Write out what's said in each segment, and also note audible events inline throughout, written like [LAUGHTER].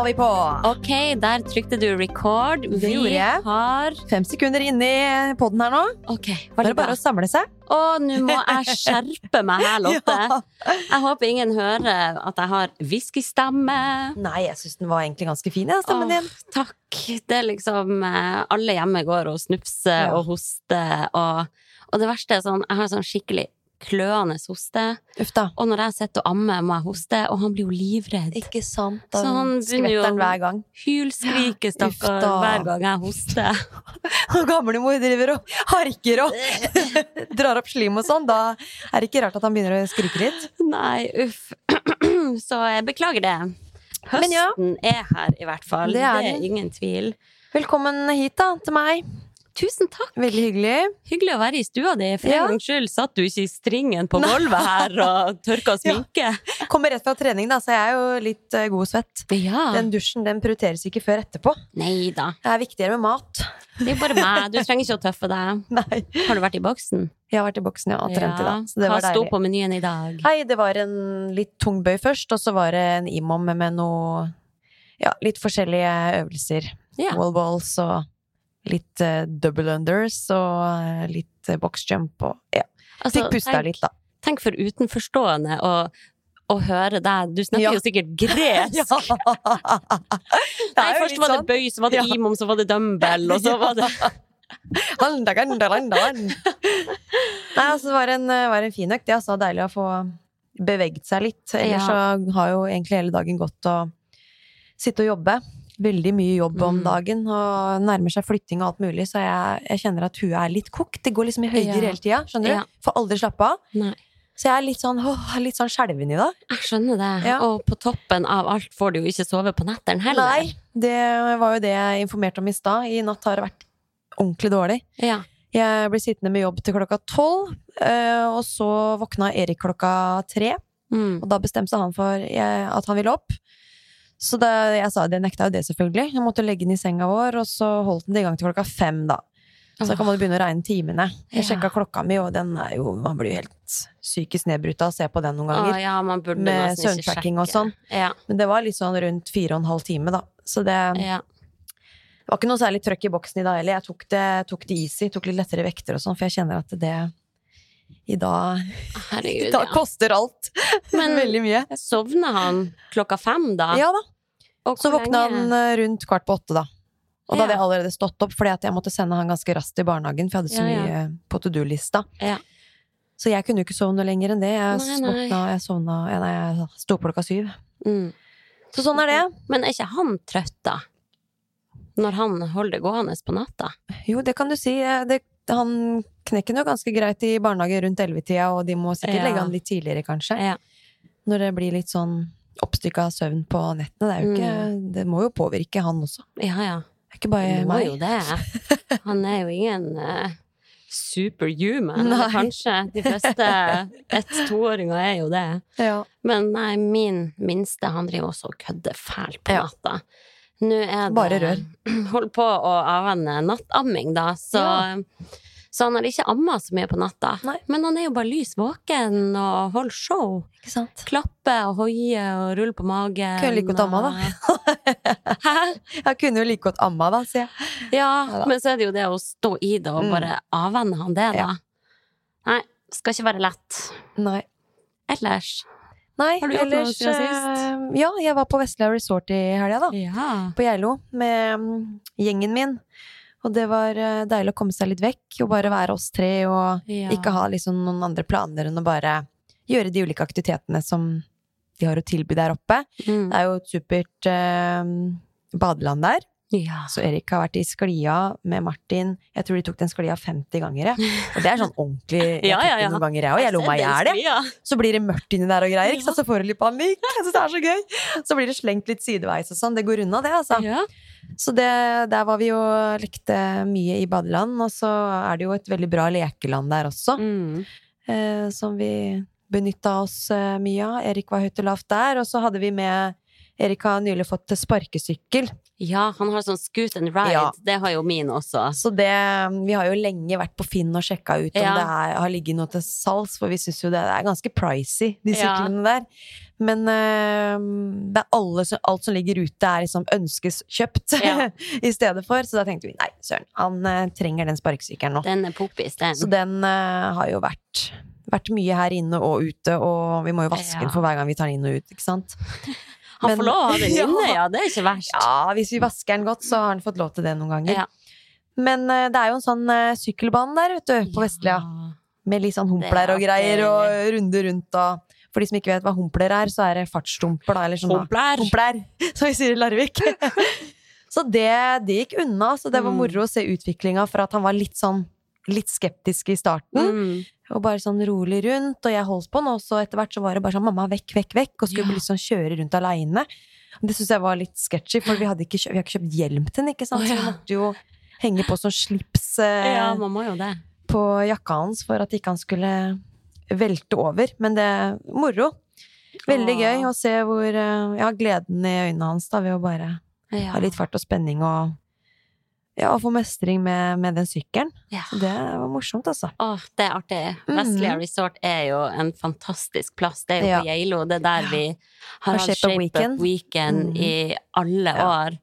var vi på! Ok, der trykte du record. Det Vi gjorde jeg. har Fem sekunder inni i poden her nå. Ok, var det bare å samle seg. Å, nå må jeg skjerpe meg her, Lotte. [LAUGHS] Ja. Jeg håper ingen hører at jeg har whiskystemme. Nei, jeg syns den var egentlig ganske fin, jeg, stemmen din. Åh, takk. Det er liksom eh, Alle hjemme går og snufser Ja. og hoster, og, og det verste er sånn Jeg har sånn skikkelig kløende hoste, Ufta. og når jeg sitter og ammer, må jeg hoste, og han blir jo livredd. Ikke sant? Da Så han skvetter den hver gang. Hylskrike, stakkar, hver gang jeg hoster. [LAUGHS] Når gamlemor driver og harker og [LAUGHS] drar opp slim og sånn, da er det ikke rart at han begynner å skrike litt. Nei, uff. [CLEARS THROAT] Så jeg beklager det. Men ja. Høsten er her, i hvert fall. Det Det er er, ingen tvil. Velkommen hit da, til meg. Tusen takk. Veldig hyggelig. Hyggelig å være i stua di. For Ja. en gangs skyld satt du ikke i stringen på gulvet her og [LAUGHS] tørka sminke. Kommer rett fra trening, da, så jeg er jo litt eh, god og svett. Ja. Den dusjen den prioriteres ikke før etterpå. Neida. Det er viktigere med mat. Det er bare meg. Du trenger ikke å tøffe deg. [LAUGHS] Nei. Har du vært i boksen? Jeg har vært i boksen ja, og trent i dag, så det Hva sto på menyen i dag? Nei, det var en litt tung bøy først, og så var det en imom med noe Ja, litt forskjellige øvelser. Ja. Wall balls og litt eh, double unders og eh, litt uh, boxjump og Ja. Altså, Fikk pusta litt, da. Tenk for utenforstående å, å høre deg. Du snakker Ja. jo sikkert gresk. [LAUGHS] [LAUGHS] Det Nei, først var det sånn. bøy, så var det Ja. imom, så var det dumbbell, og så var det [LAUGHS] Handa, ganda, landa. Nei, altså, det var en, eh, var en fin økt. Det er så deilig å få beveget seg litt. Ellers Ja. så har jo egentlig hele dagen gått å sitte og jobbe. Veldig mye jobb om Mm. dagen, og nærmer seg flytting og alt mulig, så jeg, jeg kjenner at huet er litt kokt. Det går liksom i høyder Ja. hele tida, skjønner Ja. du? Får aldri slappe av. Nei. Så jeg er litt sånn, åh, litt sånn skjelven i dag. Jeg skjønner det. Ja. Og på toppen av alt får du jo ikke sove på nettene heller. Nei, det var jo det jeg informerte om i stad. I natt har det vært ordentlig dårlig. Ja. Jeg ble sittende med jobb til klokka tolv, eh, og så våkna Erik klokka tre. Mm. Og da bestemte han for at han ville opp. Så det, jeg sa det nekta jo det, selvfølgelig. Jeg måtte legge den i senga vår, og så holdt den det i gang til klokka fem, da. Så da kan man begynne å regne timene. Jeg Ja. klokka mi, og den er jo Man blir jo helt psykisk nedbrutt av å se på den noen Å, ganger. ja, man burde Med søvntracking og sånn. Ja, Men det var litt sånn rundt fire og en halv time, da. Så det, ja. det var ikke noe særlig trøkk i boksen i dag heller. Jeg tok det, tok det easy, tok litt lettere vekter og sånn, for jeg kjenner at det i dag, [LAUGHS] i dag ja. koster alt. [LAUGHS] Men- Veldig mye. Sovna han klokka fem, da? Ja da. Så våkna han eh, rundt kvart på åtte, da. Og da hadde jeg allerede stått opp, fordi jeg måtte sende han ganske raskt til barnehagen, for jeg hadde så mye på to do-lista. Ja. Så jeg kunne jo ikke sove noe lenger enn det. Jeg Nei, nei. våkna, jeg sovna Nei, jeg sto opp klokka syv. Mm. Så sånn er det. Men er ikke han trøtt, da? Når han holder det gående på natta? Jo, det kan du si. Eh, Det, han knekker jo ganske greit i barnehage rundt ellevetida, og de må sikkert Ja. legge han litt tidligere, kanskje. Ja. Når det blir litt sånn oppstykka søvn på nettene. Det, jo ikke, det må jo påvirke han også. Ja, ja. Det er ikke bare Det meg. jo det. [LAUGHS] Han er jo ingen uh, superhuman. Nei. Kanskje. De fleste [LAUGHS] ett-toåringer er jo det. Ja. Men nei, min minste, han driver også og kødder fælt på Ja. Nå er det Bare rør. [CLEARS THROAT] Holdt på å avvenne nattamming, da, så Så han har ikke amma så mye på natta. Nei. Men han er jo bare lys våken og holder show. Klappe og hoie og rulle på magen. Kunne like godt amma, da. [LAUGHS] Hæ? Jeg kunne jo like godt amma, da, sier jeg. Ja, Neida. men så er det jo det å stå i det og Mm. bare avvenne han det, da. Ja. Nei, skal ikke være lett. Nei. Ellers Nei, Har du gjort noe siden sist? eh, Ja, jeg var på Vestlia Resort i helga, da. Ja. På Geilo med mm, gjengen min. Og det var eh, deilig å komme seg litt vekk og bare være oss tre og Ja. ikke ha liksom noen andre planer enn å bare gjøre de ulike aktivitetene som de har å tilby der oppe. Mm. Det er jo et supert eh, badeland der. Ja. Så Erik har vært i sklia med Martin. Jeg tror de tok den sklia 50 ganger. jeg. Og det er sånn ordentlig [LAUGHS] Jeg Ja, ja, ja. noen ganger, jeg òg. Jeg lo meg i hjel, Så blir det mørkt inni der og greier. Ikke sant? Så får du litt panikk. Jeg synes det er så gøy. Så blir det slengt litt sideveis og sånn. Det går unna, det, altså. Ja. Så det, der var vi jo lekte mye i badeland, og så er det jo et veldig bra lekeland der også, Mm. eh, som vi benytta oss eh, mye av. Erik var høyt og lavt der, og så hadde vi med Erik har nylig fått sparkesykkel, ja, han har sånn scoot and ride. Ja. Det har jo min også. så det Vi har jo lenge vært på Finn og sjekka ut om Ja. det er, har ligget noe til salgs, for vi syns jo det, det er ganske pricy, de Ja. der. Men eh, det er alle, alt som ligger ute, er liksom ønskes kjøpt [LAUGHS] i stedet for. Så da tenkte vi nei, søren, han eh, trenger den sparkesykkelen nå. Den er popis, den. Så den eh, har jo vært, vært mye her inne og ute, og vi må jo vaske den for hver gang vi tar den inn og ut, ikke sant? [LAUGHS] han får lov å ha den [LAUGHS] Ja. inne, ja. Det er ikke verst. Ja, hvis vi vasker den godt, så har han fått lov til det noen ganger. Ja. Men uh, det er jo en sånn uh, sykkelbane der, vet du, på Vestlia. Med litt sånn humpler er og greier, og runder rundt og For de som ikke vet hva humpler er, så er det fartsdumper, da, eller sånn. Humpler. Humpler, [LAUGHS] som vi sier i Larvik. [LAUGHS] så det, det gikk unna, så det var Mm. moro å se utviklinga fra at han var litt sånn litt skeptisk i starten, Mm. Og bare sånn rolig rundt, og jeg holdt på nå. og så etter hvert så var det bare sånn mamma, vekk, vekk, vekk, og skulle Ja. liksom kjøre rundt aleine. Det syns jeg var litt sketchy, for vi ikke, vi har ikke kjøpt hjelm til den, ikke sant, så vi måtte jo henge på sånn slips eh, Ja, mamma jo det. på jakka hans for at ikke han skulle velte over. Men det er moro. Veldig gøy å se hvor eh, Ja, gleden i øynene hans da ved å bare Ja. ha litt fart og spenning og ja, få mestring med, med den sykkelen. Ja. Det var morsomt, altså. Åh, det er artig. Vestlia Resort er jo en fantastisk plass. Det er jo Ja. på Geilo. Det er der vi har hatt Shape Shape Weekend. Up Weekend mm. i alle år.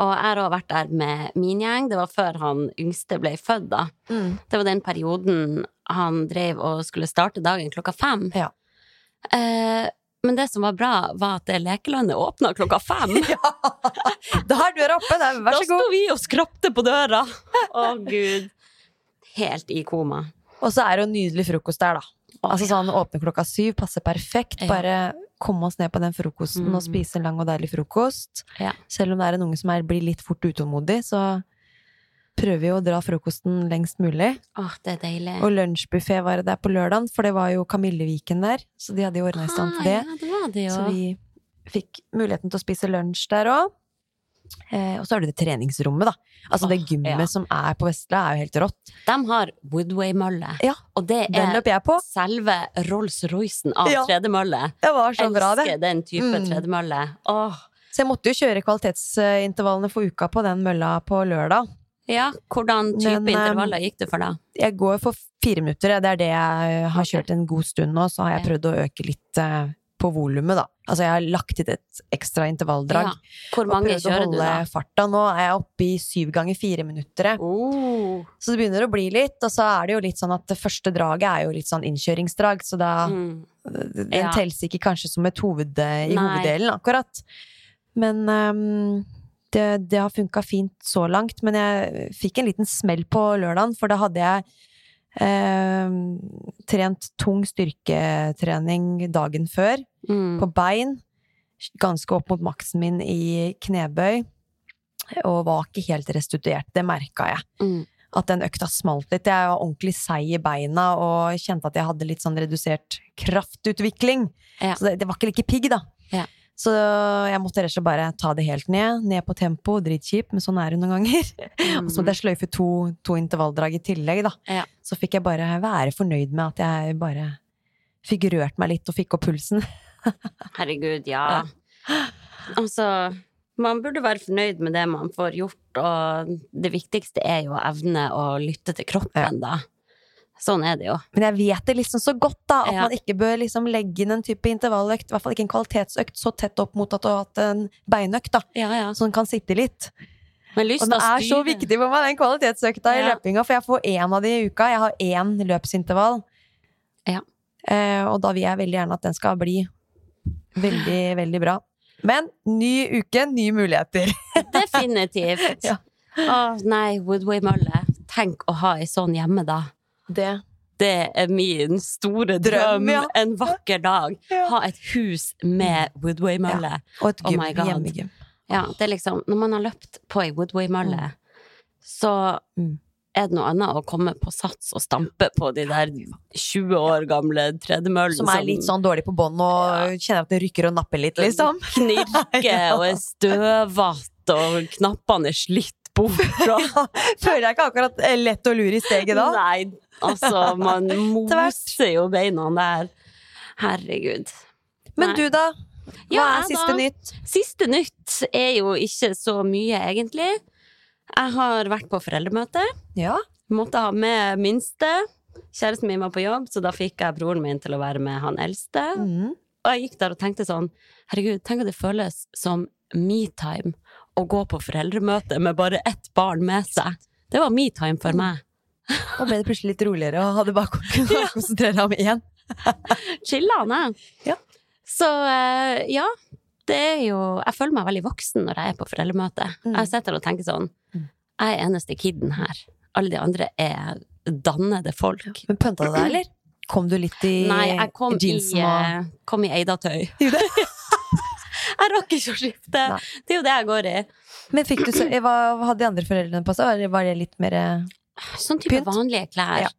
Og jeg har også vært der med min gjeng. Det var før han yngste ble født, da. Det var den perioden han drev og skulle starte dagen klokka fem. Ja. Eh, men det som var bra, var at det lekelandet åpna klokka fem. [LAUGHS] Ja! Da er døra oppe! Da, vær så god. Da sto vi og skrapte på døra! [LAUGHS] Å, gud. Helt i koma. Og så er det jo nydelig frokost der, da. Altså sånn åpne klokka syv, passer perfekt. Bare komme oss ned på den frokosten Mm. og spise en lang og deilig frokost. Ja. Selv om det er en unge som er, blir litt fort utålmodig, så prøver jo å dra frokosten lengst mulig. Åh, det er deilig. Og lunsjbuffé var det der på lørdagen, for det var jo Kamilleviken der. Så de hadde jo ordna i stand til det. Ah, Ja, det var det jo. Så vi fikk muligheten til å spise lunsj der òg. Eh, og så har du det treningsrommet, da. Altså det gymmet ja. som er på Vestla, er jo helt rått. De har Woodway-mølle. Ja, og det er selve Rolls-Roycen av Ja. tredemølle. Det var så bra, det. Elsker den type Mm. tredemølle. Åh. Så jeg måtte jo kjøre kvalitetsintervallene for uka på den mølla på lørdag. Ja, hvordan type Men, eh, intervaller gikk du for da? Jeg går for fire minutter, det er det jeg har kjørt en god stund nå. Så har jeg prøvd å øke litt eh, på volumet, da. Altså jeg har lagt til et ekstra intervalldrag. Ja. Hvor Og mange prøvd å holde farta. Nå er jeg oppe i syv ganger fire minutter. Oh. Så det begynner å bli litt. Og så er det jo litt sånn at det første draget er jo litt sånn innkjøringsdrag, så da Mm. Den Ja. telles ikke kanskje som et hoved i Nei. hoveddelen, akkurat. Men ehm, det, det har funka fint så langt. Men jeg fikk en liten smell på lørdagen, for da hadde jeg Eh, trent tung styrketrening dagen før, Mm. på bein. Ganske opp mot maksen min i knebøy. Og var ikke helt restituert. Det merka jeg Mm. at den økta smalt litt. Jeg var ordentlig seig i beina og kjente at jeg hadde litt sånn redusert kraftutvikling. Ja. Så det, det var ikke like pigg, da. Ja. Så jeg måtte rett og slett bare ta det helt ned. Ned på tempo, dritkjip, men sånn er det noen ganger. [LAUGHS] Og så måtte jeg sløyfe to, to intervalldrag i tillegg, da. Ja. Så fikk jeg bare være fornøyd med at jeg bare fikk rørt meg litt og fikk opp pulsen. [LAUGHS] Herregud, ja. Altså, man burde være fornøyd med det man får gjort, og det viktigste er jo å evne å lytte til kroppen, da. Sånn er det jo. Men jeg vet det liksom så godt, da, at Ja. man ikke bør liksom legge inn en type intervalløkt, i hvert fall ikke en kvalitetsøkt, så tett opp mot at du har hatt en beinøkt, da. Ja, ja. Så den kan sitte litt. Og det er så viktig for meg, den kvalitetsøkta i løpinga, for jeg får én av de i uka. Jeg har én løpsintervall. Ja. Eh, og da vil jeg veldig gjerne at den skal bli veldig, veldig bra. Men ny uke, nye muligheter. [LAUGHS] Definitivt. Ja. Å nei, Woodway-mølle. Tenk å ha ei sånn hjemme, da. Det. Det er min store Drøm, drøm. ja. En vakker dag. Ja. Ha et hus med Woodway-mølle. Og et Oh gym. Oh hjemmegym. Ja, det er liksom Når man har løpt på ei Woodway-mølle, så Mm. er det noe annet å komme på sats og stampe på de der 20 år gamle tredemøllene Som er litt sånn dårlig på bånd og kjenner at det rykker og napper litt, liksom. knirker [LAUGHS] og er støvete, og knappene er slitt bort. Og... [LAUGHS] Føler jeg ikke akkurat eh, lett å lure i steget da. Nei, altså, man [LAUGHS] moser jo beina der. Herregud. Men Nei. du, da? Hva Ja, er siste da? nytt? Siste nytt er jo ikke så mye, egentlig. Jeg har vært på foreldremøte. Ja. Måtte ha med minste. Kjæresten min var på jobb, så da fikk jeg broren min til å være med han eldste. Mm. Og jeg gikk der og tenkte sånn, herregud, tenk at det føles som me-time å gå på foreldremøte med bare ett barn med seg. Det var me-time for meg. [LAUGHS] Og ble det plutselig litt roligere og hadde bare kunnet konsentrere deg om én. jeg. Ja. Så eh, ja, det er jo Jeg føler meg veldig voksen når jeg er på foreldremøte. Mm. Jeg sitter og tenker sånn, Mm. jeg er eneste kiden her. Alle de andre er dannede folk. Men pønta du deg, eller? Kom du litt i jeansen? Nei, jeg kom i, og eh, kom i Eida-tøy. [LAUGHS] [LAUGHS] Jeg rakk ikke å skifte. Nei. Det er jo det jeg går i. Men fikk du så, eh, hva hadde de andre foreldrene på seg? Var det- litt mer eh, Sånn type Pynt. vanlige klær. Ja.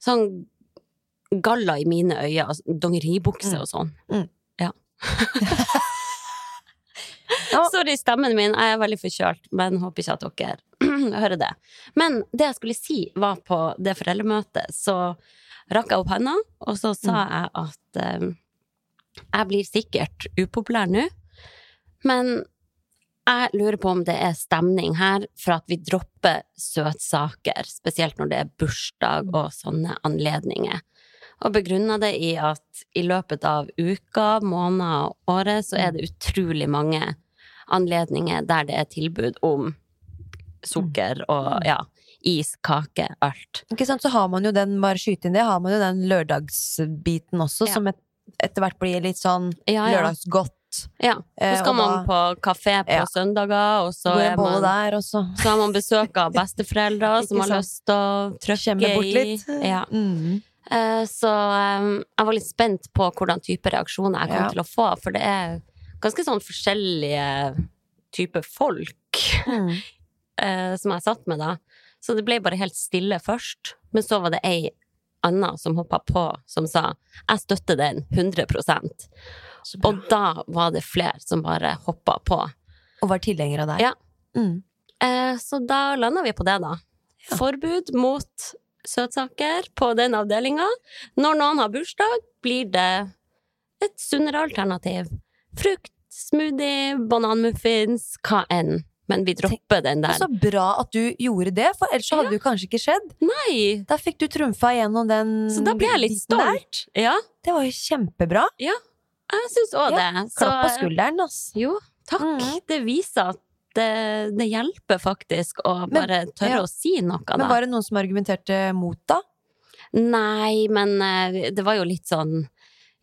Sånn galla i mine øyne, altså dongeribukse Mm. og sånn. Mm. Ja. [LAUGHS] Ja. Sorry, stemmen min. Jeg er veldig forkjølt, men håper ikke at dere [CLEARS THROAT] hører det. Men det jeg skulle si, var på det foreldremøtet, så rakk jeg opp hendene, og så sa Mm. jeg at um, jeg blir sikkert upopulær nå, men jeg lurer på om det er stemning her for at vi dropper søtsaker, spesielt når det er bursdag og sånne anledninger. Og begrunner det i at i løpet av uka, måneder og året, så er det utrolig mange anledninger der det er tilbud om sukker og ja, is, kake, alt. Ikke sant, så har man jo den, bare skyte inn det, har man jo den lørdagsbiten også, Ja. som et, etter hvert blir litt sånn Ja, ja. lørdagsgodt. Ja. Eh, Så skal og man da- på kafé på Ja. søndager, og så er man der også. Så har man besøk av [LAUGHS] besteforeldre som har lyst til å trykke bort litt. i. Ja. Mm. Eh, Så eh, jeg var litt spent på hvordan type reaksjoner jeg kom Ja. til å få, for det er ganske sånn forskjellige typer folk Mm. [LAUGHS] eh, som jeg satt med da. Så det ble bare helt stille først, men så var det ei anna som hoppa på, som sa 'jeg støtter den 100 Så bra. Og da var det flere som bare hoppa på. Og var tilhenger av deg. Ja. Mm. Eh, så da landa vi på det, da. Ja. Forbud mot søtsaker på den avdelinga. Når noen har bursdag, blir det et sunnere alternativ. Frukt, smoothie, bananmuffins, hva enn. Men vi dropper den Og der. så bra at du gjorde det, for ellers ja. hadde det kanskje ikke skjedd. Nei! Da fikk du trumfa gjennom den Så da ble jeg litt stolt. Ja, Det var jo kjempebra. Jeg syns òg Ja, det. Klapp på skulderen, ass. Jo, takk. Mm. Det viser at det, det hjelper faktisk å Men- bare tørre ja. å si noe, da. Men var det noen som argumenterte mot, da? Nei, men eh, det var jo litt sånn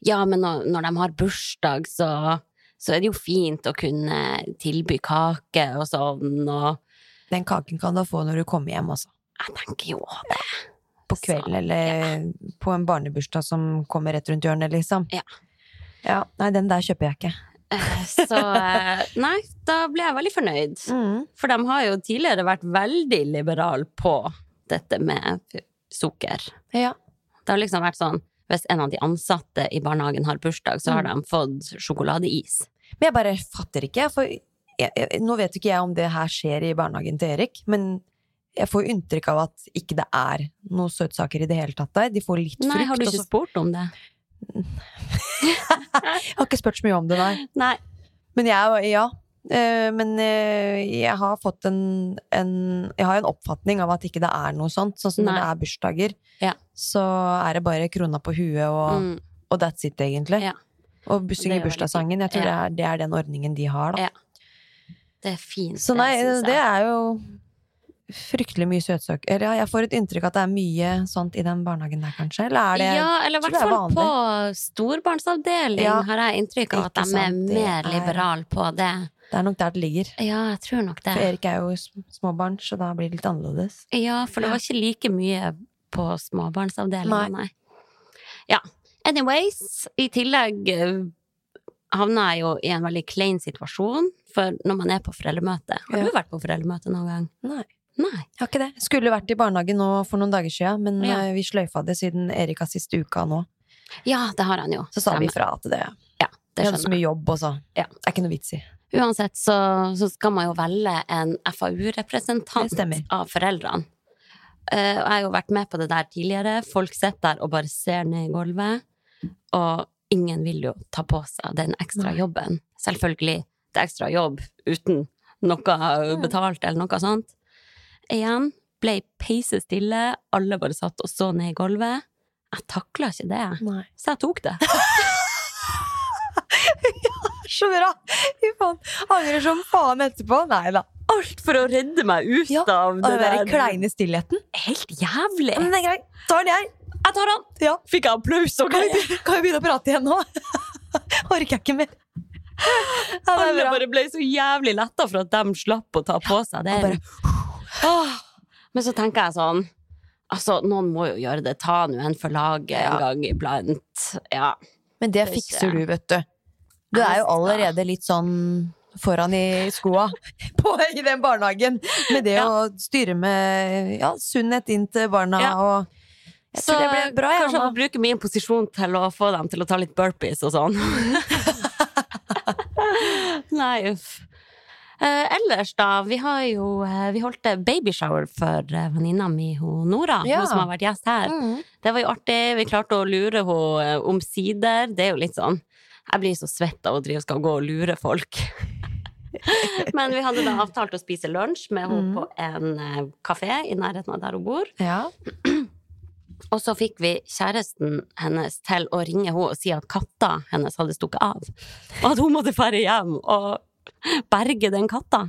Ja, men når, når de har bursdag, så, så er det jo fint å kunne tilby kake og sånn, og Den kaken kan du få når du kommer hjem, altså. jeg tenker jo det. På Så, kvelden, eller på en barnebursdag som kommer rett rundt hjørnet, liksom. Ja. Ja, Nei, den der kjøper jeg ikke. Eh, Så eh, nei, da ble jeg veldig fornøyd. Mm. For de har jo tidligere vært veldig liberale på dette med sukker. Ja. Det har liksom vært sånn hvis en av de ansatte i barnehagen har bursdag, så har Mm. de fått sjokoladeis. Men jeg bare fatter ikke, for jeg, jeg, nå vet ikke jeg om det her skjer i barnehagen til Erik, men jeg får inntrykk av at ikke det er noen søtsaker i det hele tatt der. De får litt frukt. Nei, har du ikke spurt om det? Jeg har ikke spurt så mye om det, nei. Nei. Men jeg, ja. Eh, Men eh, jeg har fått en, en Jeg har en oppfatning av at ikke det er noe sånt. Sånn som når det er bursdager, Ja. så er det bare krona på huet og, Mm. og that's it, egentlig. Ja. Og synge bursdagssangen. Jeg tror Ja. det, er, det er den ordningen de har, da. Ja. Det er fint, Så nei, det, det er jo fryktelig mye søtsaker Eller ja, jeg får et inntrykk at det er mye sånt i den barnehagen der, kanskje? Eller er det Ja, eller i hvert er fall på storbarnsavdeling Ja. har jeg inntrykk av at de er mer er- liberale på det. Det er nok der det ligger. Ja, jeg tror nok det. For. Erik er jo småbarn, så da blir det litt annerledes. Ja, for det var ikke like mye på småbarnsavdelinga, Nei. nei. Ja. Anyways, i tillegg eh, havna jeg jo i en veldig klein situasjon, for når man er på foreldremøte Har du vært på foreldremøte noen gang? Nei. Nei. Jeg har ikke det. Skulle vært i barnehagen nå for noen dager siden, men Ja. eh, vi sløyfa det siden Erika siste uka nå. Ja, det har han jo. Så sa vi Stemmer. fra til det, Ja, vi det hadde så skjønner jeg. mye jobb, og så Ja. det er ikke noe vits i. Uansett så, så skal man jo velge en FAU-representant av foreldrene. Eh, og jeg har jo vært med på det der tidligere. Folk sitter der og bare ser ned i gulvet, og ingen vil jo ta på seg den ekstra Nei. jobben. Selvfølgelig det er ekstra jobb uten noe betalt eller noe sånt. Igjen ble peise stille, alle bare satt og så ned i gulvet. Jeg takla ikke det, Nei. så jeg tok det. [LAUGHS] ja, Så bra! Fy faen. Angrer som faen etterpå. Nei da. Alt for å redde meg ut Ja, av det der Den kleine stillheten. Helt jævlig! Men det er greit. Tar den jeg. Jeg tar den! Ja. Fikk jeg applaus og Kan vi, kan vi begynne å prate igjen nå? [LAUGHS] Orker jeg ikke mer. Ja, Alle bare ble så jævlig letta for at de slapp å ta på seg det. Ja, Åh. Men så tenker jeg sånn Altså, noen må jo gjøre det. Ta nå en for laget en gang iblant. Ja. Men det er fikser du, vet du. Du er jo allerede litt sånn foran i skoa [LAUGHS] på, i den barnehagen med det Ja. å styre med ja, sunnhet inn til barna Ja. og Jeg Så det ble bra, jeg, kanskje jeg må bruke min posisjon til å få dem til å ta litt burpees og sånn. [LAUGHS] [LAUGHS] Nei, uff. Eh, ellers, da. Vi har jo eh, Vi holdt babyshower for eh, venninna mi, hun Nora, Ja. hun som har vært gjest her. Mm. Det var jo artig. Vi klarte å lure henne omsider. Det er jo litt sånn Jeg blir så svett av å drive og skal gå og lure folk. [LAUGHS] Men vi hadde da avtalt å spise lunsj med henne Mm. på en eh, kafé i nærheten av der hun bor. Ja. [CLEARS THROAT] Og så fikk vi kjæresten hennes til å ringe henne og si at katta hennes hadde stukket av. Og at hun måtte fære hjem og [LAUGHS] berge den katta.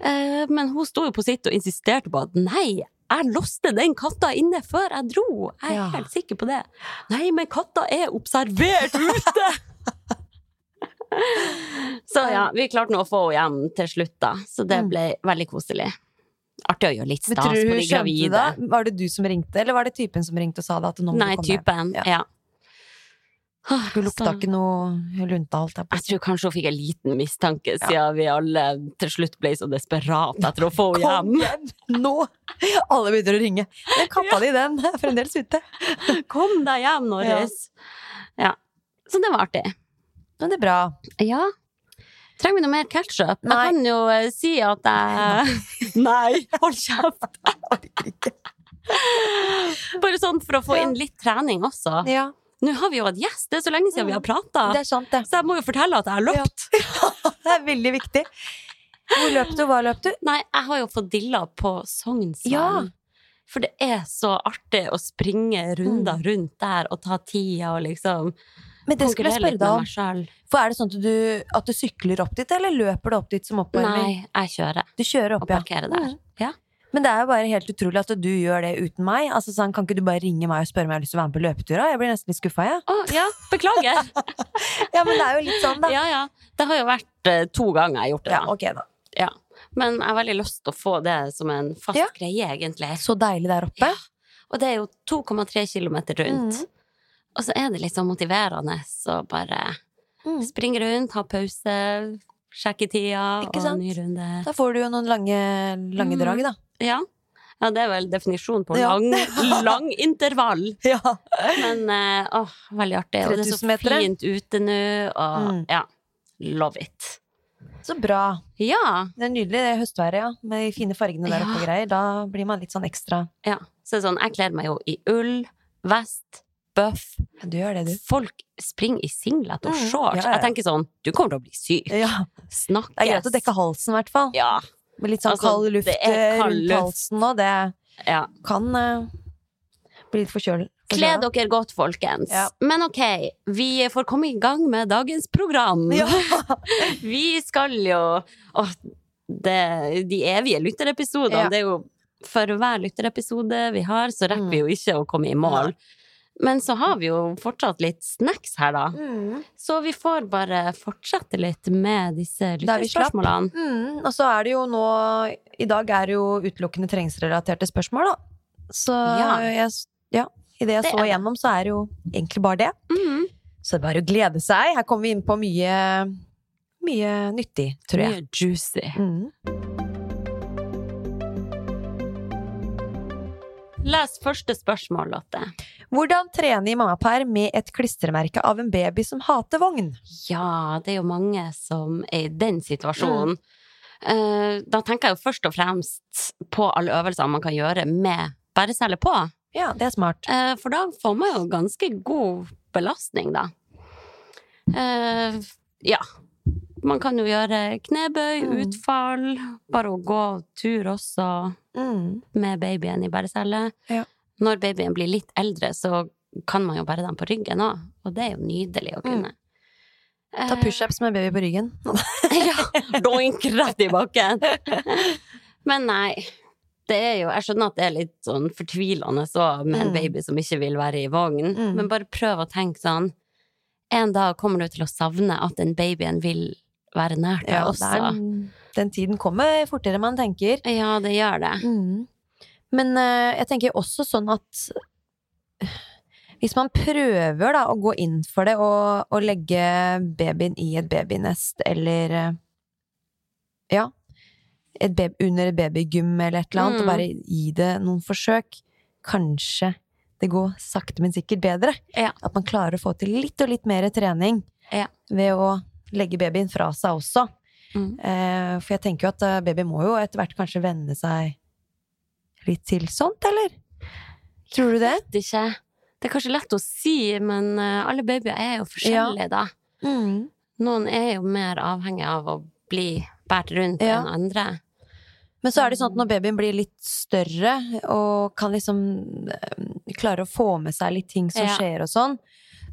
Eh, Men hun sto jo på sitt og insisterte på at nei, jeg låste den katta inne før jeg dro. Jeg er Ja. helt sikker på det. Nei, men katta er observert ute! [LAUGHS] Så ja, vi klarte nå å få henne hjem til slutt, da. Så det Mm. ble veldig koselig. Artig å gjøre litt stas på de gravide. det? Var det du som ringte, eller var det typen som ringte og sa det Nei, typen. Ja. Ja. Hun lukta Så- ikke noe lunta, alt på Jeg tror kanskje hun fikk en liten mistanke, siden vi alle til slutt ble så desperate etter å få henne Kom hjem. hjem nå! Alle begynner å ringe. Den katta di, den er fremdeles ute. Kom deg hjem, Norris! Ja. Så det var artig. Men det er bra. Ja. Trenger vi noe mer ketchup? Jeg kan jo eh, si at jeg Nei, hold kjeft! Bare sånn for å få inn litt trening også. Ja, Nå har vi jo hatt gjest, det er så lenge siden vi har prata. sant, det. Så jeg må jo fortelle at jeg har løpt. [LAUGHS] Det er veldig viktig. Hvor løp du? Hva løp du? Nei, jeg har jo fått dilla på Sognsvann. Ja. For det er så artig å springe runder Mm. rundt der og ta tida og liksom Men det skulle jeg spørre deg om. For er det sånn at du, at du sykler opp dit, eller løper du opp dit som oppvarming? Nei, jeg kjører Du kjører og opp, ja. parkerer der. Mm. Ja. Men det er jo bare helt utrolig at du gjør det uten meg. Altså sånn, Kan ikke du bare ringe meg og spørre om jeg har lyst til å være med på løpetura? Jeg blir nesten litt skuffa, jeg. Å, ja, beklager. [LAUGHS] Ja, men det er jo litt sånn, da. ja, ja. Det har jo vært uh, to ganger jeg har gjort det. Ja, da. ok da. Ja. Men jeg har veldig lyst til å få det som en fast Ja. greie, egentlig. Så deilig der oppe. Ja. Og det er jo 2,3 kilometer rundt. Mm. Og så er det litt sånn motiverende å bare Mm. springe rundt, ha pause, sjekke tida og ny runde. Da får du jo noen lange, lange Mm. drag, da. Ja. ja, det er vel definisjonen på Ja. lang, lang intervall. [LAUGHS] Ja. Men eh, åh, veldig artig. Og det er så fint ute nå, og Mm. ja, love it. Så bra. Ja, Det er nydelig det høstværet, ja. Med de fine fargene der oppe og greier. Da blir man litt sånn ekstra ja. Så det er sånn, jeg kler meg jo i ull, vest, bøff. Du gjør det, du. Folk springer i singlet og Mm, shorts. Jeg tenker sånn, du kommer til å bli syk. Ja. Snakkes. Det er greit å dekke halsen, i hvert fall. Ja, Med litt sånn Altså, kald luft eh, rundt halsen og det ja. kan uh, bli litt forkjøl. Kle dere godt, folkens. Ja. Men ok, vi får komme i gang med dagens program. Ja. [LAUGHS] Vi skal jo Å, det, de evige lytterepisodene. Det er jo for hver lytterepisode vi har, så rekker Mm. vi jo ikke å komme i mål. Men så har vi jo fortsatt litt snacks her, da. Mm. Så vi får bare fortsette litt med disse lytterspørsmålene. Mm. Og så er det jo nå I dag er det jo utelukkende treningsrelaterte spørsmål, da. Så Ja. jeg, ja, i det jeg Det så igjennom, så er det jo egentlig bare det. Mm. Så det er bare å glede seg. Her kommer vi inn på mye, mye nyttig, tror jeg. Mye juicy. Mm. Les første spørsmål, Lotte. Hvordan trene i mammaperm med et klistremerke av en baby som hater vogn? Ja, det er jo mange som er i den situasjonen. Mm. Da tenker jeg jo først og fremst på alle øvelsene man kan gjøre med bæresele på. Ja, det er smart. Eh, For da får man jo ganske god belastning, da. Eh, Ja. Man kan jo gjøre knebøy, Mm. utfall, bare å gå tur også Mm. med babyen i bæresele. Ja. Når babyen blir litt eldre, så kan man jo bære dem på ryggen òg, og det er jo nydelig å kunne. Mm. Ta pushups med baby på ryggen. [LAUGHS] ja, doink rett i bakken. [LAUGHS] Men nei, det er jo Jeg skjønner at det er litt sånn fortvilende så med en Mm. baby som ikke vil være i vogn, Mm. men bare prøv å tenke sånn En dag kommer du til å savne at den babyen vil være nær deg Ja, det også. er, den tiden kommer fortere enn man tenker. Ja, det gjør det. Mm. Men uh, jeg tenker også sånn at hvis man prøver da å gå inn for det og, og legge babyen i et babynest eller eh, ja, et baby, under et babygym eller et eller annet, Mm. og bare gi det noen forsøk, kanskje det går sakte, men sikkert bedre. Ja. At man klarer å få til litt og litt mer trening Ja. ved å legge babyen fra seg også. Mm. Eh, for jeg tenker jo at eh, baby må jo etter hvert kanskje venne seg litt til sånt, eller? Tror du det? Vet ikke. Det er kanskje lett å si, men eh, alle babyer er jo forskjellige, da. Mm. Noen er jo mer avhengig av å bli båret rundt Ja. enn andre. Men så er det sånn at når babyen blir litt større og kan liksom klare å få med seg litt ting som Ja. skjer og sånn,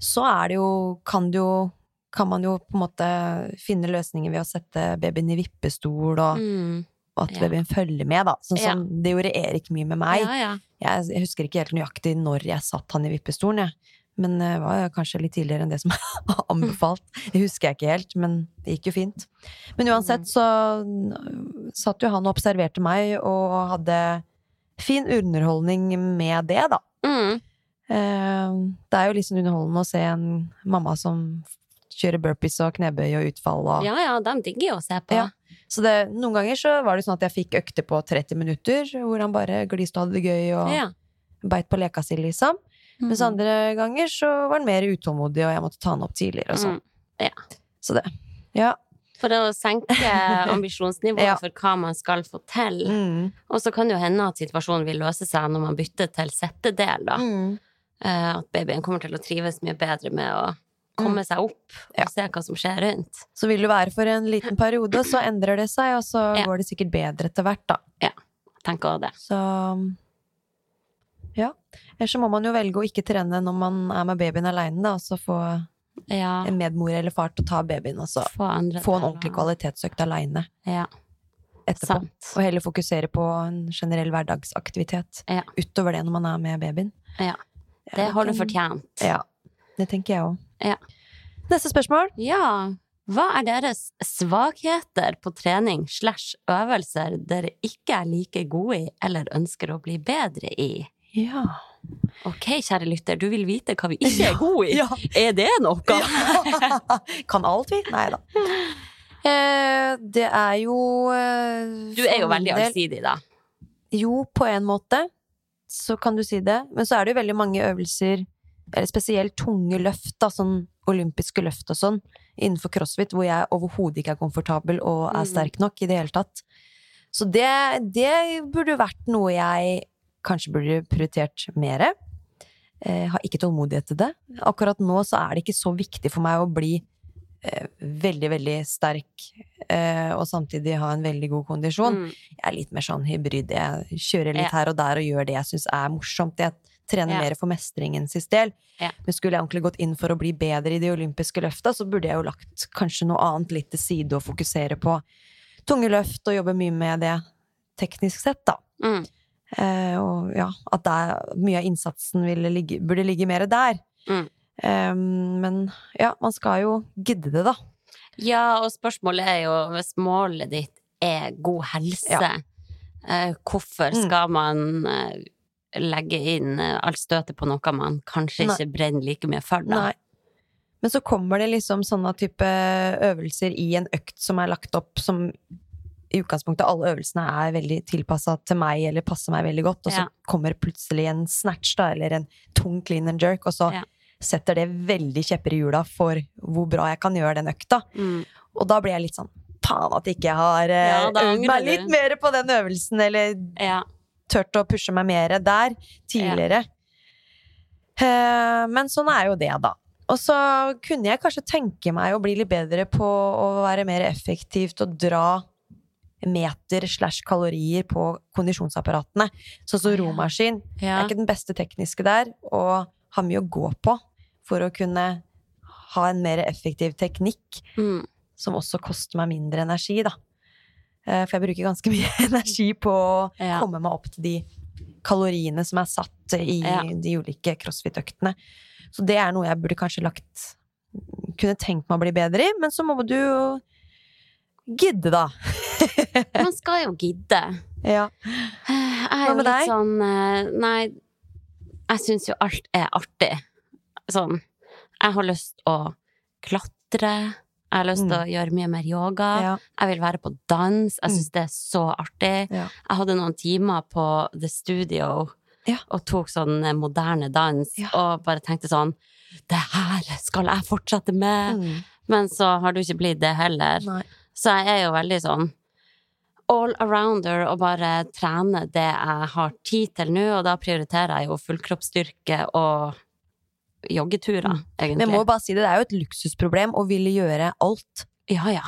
så er det jo kan, det jo kan man jo på en måte finne løsninger ved å sette babyen i vippestol, og, Mm. og at Ja. babyen følger med, da. Sånn Ja. som det gjorde Erik mye med meg. Ja, ja. Jeg, jeg husker ikke helt nøyaktig når jeg satt han i vippestolen, jeg. Men det var kanskje litt tidligere enn det som [LAUGHS] er anbefalt. Det husker jeg ikke helt, men det gikk jo fint. Men uansett så satt jo han og observerte meg og hadde fin underholdning med det, da. Mm. Eh, Det er jo sånn underholdende å se en mamma som kjører burpees og knebøy og utfall og Ja, ja, de digger jo å se på. Ja. Så det, noen ganger så var det sånn at jeg fikk økter på 30 minutter, hvor han bare gliste og hadde det gøy og Ja. beit på leka si, liksom. Mens Mhm. andre ganger så var han mer utålmodig, og jeg måtte ta han opp tidligere og sånn. Mm. Så det. Ja. For å senke [LAUGHS] ambisjonsnivået Ja. for hva man skal få til. Mm. Og så kan det jo hende at situasjonen vil løse seg når man bytter til settedel, da. Mm. Eh, At babyen kommer til å trives mye bedre med å komme seg opp og Ja. se hva som skjer rundt. Så vil det være for en liten periode, så endrer det seg, og så Ja. går det sikkert bedre etter hvert, da. Tenker også det. Så ja. Ellers så må man jo velge å ikke trene når man er med babyen aleine, da, og så få Ja. en medmor eller far til å ta babyen, og så Få få en ordentlig kvalitetsøkt aleine Ja, etterpå. sant. Og heller fokusere på en generell hverdagsaktivitet Ja. utover det når man er med babyen. Ja. Ja, Det har du fortjent. Ja. Det tenker jeg òg. Ja. Neste spørsmål. Ja. Hva er deres svakheter på trening slash øvelser dere ikke er like gode i eller ønsker å bli bedre i? Ja. Ok, kjære lytter, du vil vite hva vi ikke er gode i. Ja. Er det noe? [LAUGHS] kan alt, vi? Nei da. Eh, det er jo eh, Du er jo veldig allsidig, da. Jo, på en måte. Så kan du si det. Men så er det jo veldig mange øvelser, spesielt tunge løft, da, sånn olympiske løft og sånn, innenfor crossfit, hvor jeg overhodet ikke er komfortabel og er Mm. sterk nok i det hele tatt. Så det, det burde vært noe jeg kanskje burde prioritert mer. Jeg har ikke tålmodighet til det. Akkurat nå så er det ikke så viktig for meg å bli eh, veldig, veldig sterk eh, og samtidig ha en veldig god kondisjon. Mm. Jeg er litt mer sånn hybrid. Jeg kjører litt Ja. her og der og gjør det jeg syns er morsomt. Jeg trener Ja. mer for mestringen sin del. Ja. Men skulle jeg ordentlig gått inn for å bli bedre i de olympiske løfta, så burde jeg jo lagt kanskje noe annet litt til side og fokusere på tunge løft og jobbe mye med det teknisk sett, da. Mm. Eh, og ja, at der, mye av innsatsen ville ligge, burde ligge mer der. Mm. Eh, men ja, man skal jo gidde det, da. Ja, og spørsmålet er jo hvis målet ditt er god helse, Ja. eh, hvorfor Mm. skal man eh, legge inn eh, alt støtet på noe man kanskje Nei. ikke brenner like mye for, da? Nei. Men så kommer det liksom sånne type øvelser i en økt som er lagt opp som i utgangspunktet alle øvelsene er veldig tilpassa til meg eller passer meg veldig godt, og så Ja. kommer plutselig en snatch da, eller en tung clean and jerk, og så Ja. setter det veldig kjepper i hjula for hvor bra jeg kan gjøre den økta. Mm. Og da blir jeg litt sånn faen at ikke jeg har eh, Ja, meg litt mer på den øvelsen, eller Ja. Tørt å pushe meg mer der tidligere. Ja. men sånn er jo det, da. Og så kunne jeg kanskje tenke meg å bli litt bedre på å være mer effektivt og dra meter slash kalorier på kondisjonsapparatene. Sånn som romaskin. Jeg er ikke den beste tekniske der, og har mye å gå på for å kunne ha en mer effektiv teknikk Mm. som også koster meg mindre energi, da. Eh, For jeg bruker ganske [LAUGHS] mye energi på å Ja. komme meg opp til de kaloriene som er satt i Ja. de ulike crossfit-øktene. Så det er noe jeg burde kanskje lagt Kunne tenkt meg å bli bedre i, men så må du jo gidde, da. [LAUGHS] Man skal jo gidde. Ja. Jeg er jo litt deg? sånn eh, Nei, jeg syns jo alt er artig. Sånn Jeg har lyst å klatre. Jeg har lyst til å gjøre mye mer yoga. Mm. Ja. Jeg vil være på dans. Jeg Mm. syns det er så artig. Ja. Jeg hadde noen timer på The Studio Ja. og tok sånn eh, moderne dans, og bare tenkte sånn Det her skal jeg fortsette med! Mm. Men så har du ikke blitt det heller. Nei. Så jeg er jo veldig sånn all arounder og bare trene det jeg har tid til nå, og da prioriterer jeg jo fullkroppsstyrke og joggeturer, Mm. egentlig. Men jeg må bare si det, det er jo et luksusproblem å ville gjøre alt. Ja, ja.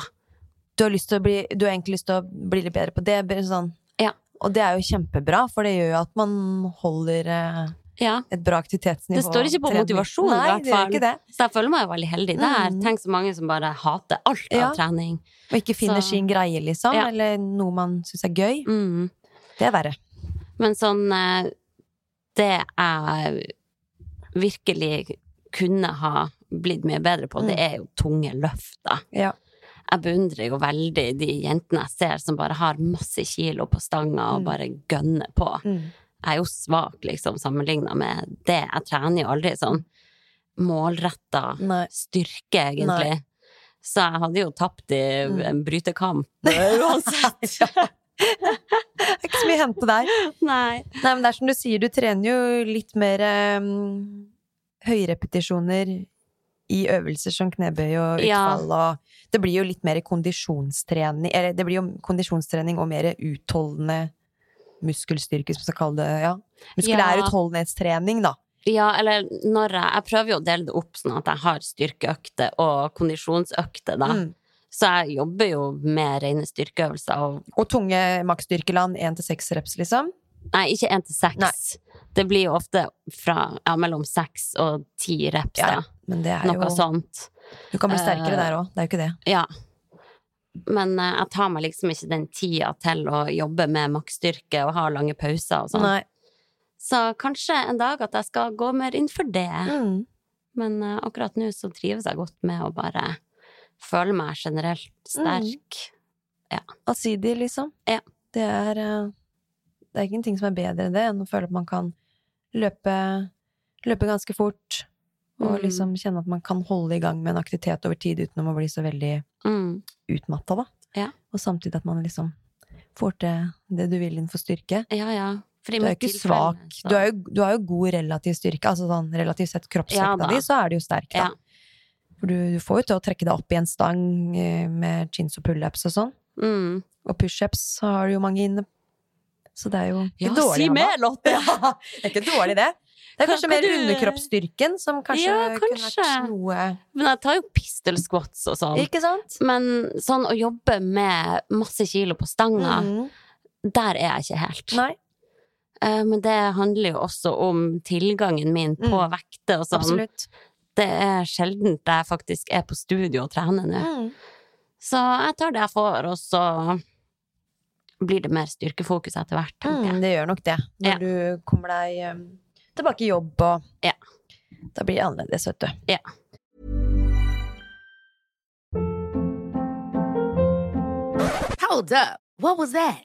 Du har, lyst til å bli, du har egentlig lyst til å bli litt bedre på det. Sånn. Ja. Og det er jo kjempebra, for det gjør jo at man holder eh, ja. et bra aktivitetsnivå. Det står ikke på motivasjon, i hvert fall. det. Så jeg føler meg jo veldig heldig der. Mm. Tenk så mange som bare hater alt av Ja. trening. Og ikke finner Så- sin greie, liksom. Ja. Eller noe man syns er gøy. Mm. Det er verre. Men sånn eh, Det jeg virkelig kunne ha blitt mye bedre på, det Mm. er jo tunge løft, da. Ja. Jeg beundrer jo veldig de jentene jeg ser som bare har masse kilo på stanga og Mm. bare gønner på. Mm. Jeg er jo svak, liksom, sammenligna med det. Jeg trener jo aldri sånn målretta styrke, egentlig. Så jeg hadde jo tapt i en brytekamp [LAUGHS] uansett. [LAUGHS] Det er ikke så mye å hente der. Nei. Nei, men det er som du sier, du trener jo litt mer um, høyrepetisjoner i øvelser som knebøy og Ja. utfall og Det blir jo litt mer kondisjonstrening Eller det blir jo kondisjonstrening og mer utholdende muskelstyrke, som man skal kalle det ja. Muskulær Ja. utholdenhetstrening, da. Ja, eller når jeg Jeg prøver jo å dele det opp sånn at jeg har styrkeøkter og kondisjonsøkter, da. Mm. Så jeg jobber jo med rene styrkeøvelser og Og tunge maksstyrkeland, én til seks reps, liksom. Nei, ikke én til seks. Det blir jo ofte fra ja, mellom seks og ti reps, Ja. Men det Noe jo sånt. Du kan bli sterkere uh, der òg, det er jo ikke det. Ja. Men uh, jeg tar meg liksom ikke den tida til å jobbe med maksstyrke og ha lange pauser og sånn. Så kanskje en dag at jeg skal gå mer inn for det. Mm. Men uh, akkurat nå så trives jeg godt med å bare føle meg generelt sterk. Allsidig, liksom. Ja. Det er eh, Det er ingenting som er bedre enn det, enn å føle at man kan løpe, løpe ganske fort. Og Mm. liksom kjenne at man kan holde i gang med en aktivitet over tid uten å bli så veldig Mm. utmatta, da. Ja. Og samtidig at man liksom får til det du vil innenfor styrke. Ja, ja. Du er. Du, er jo, du har jo god relativ styrke. Altså sånn relativt sett kroppsvekta ja, di, så er du jo sterk, da. For du, du får jo til å trekke deg opp i en stang eh, med chins og pullups og sånn. Mm. Og pushups har du jo mange inne. Så det er jo ikke Ja, dårlig. si mer, Lotte! [LAUGHS] Ja, det er ikke dårlig, det. Det er kanskje kan mer du- underkroppsstyrken som kanskje, Ja, kunne kanskje. vært noe Men jeg tar jo pistol squats og sånn. Ikke sant? Men sånn å jobbe med masse kilo på stanga, mm. der er jeg ikke helt. Nei, Eh, Men det handler jo også om tilgangen min på Mm. vekter og sånn. absolutt. Det er sjeldent jeg faktisk er på studio og trener nå. Mm. Så jeg tar det jeg får, og så blir det mer styrkefokus etter hvert, tenker Mm, jeg. det gjør nok det. Når Ja. du kommer deg um, tilbake i jobb og Ja. Da blir det annerledes, vet du. Hold up. What was that?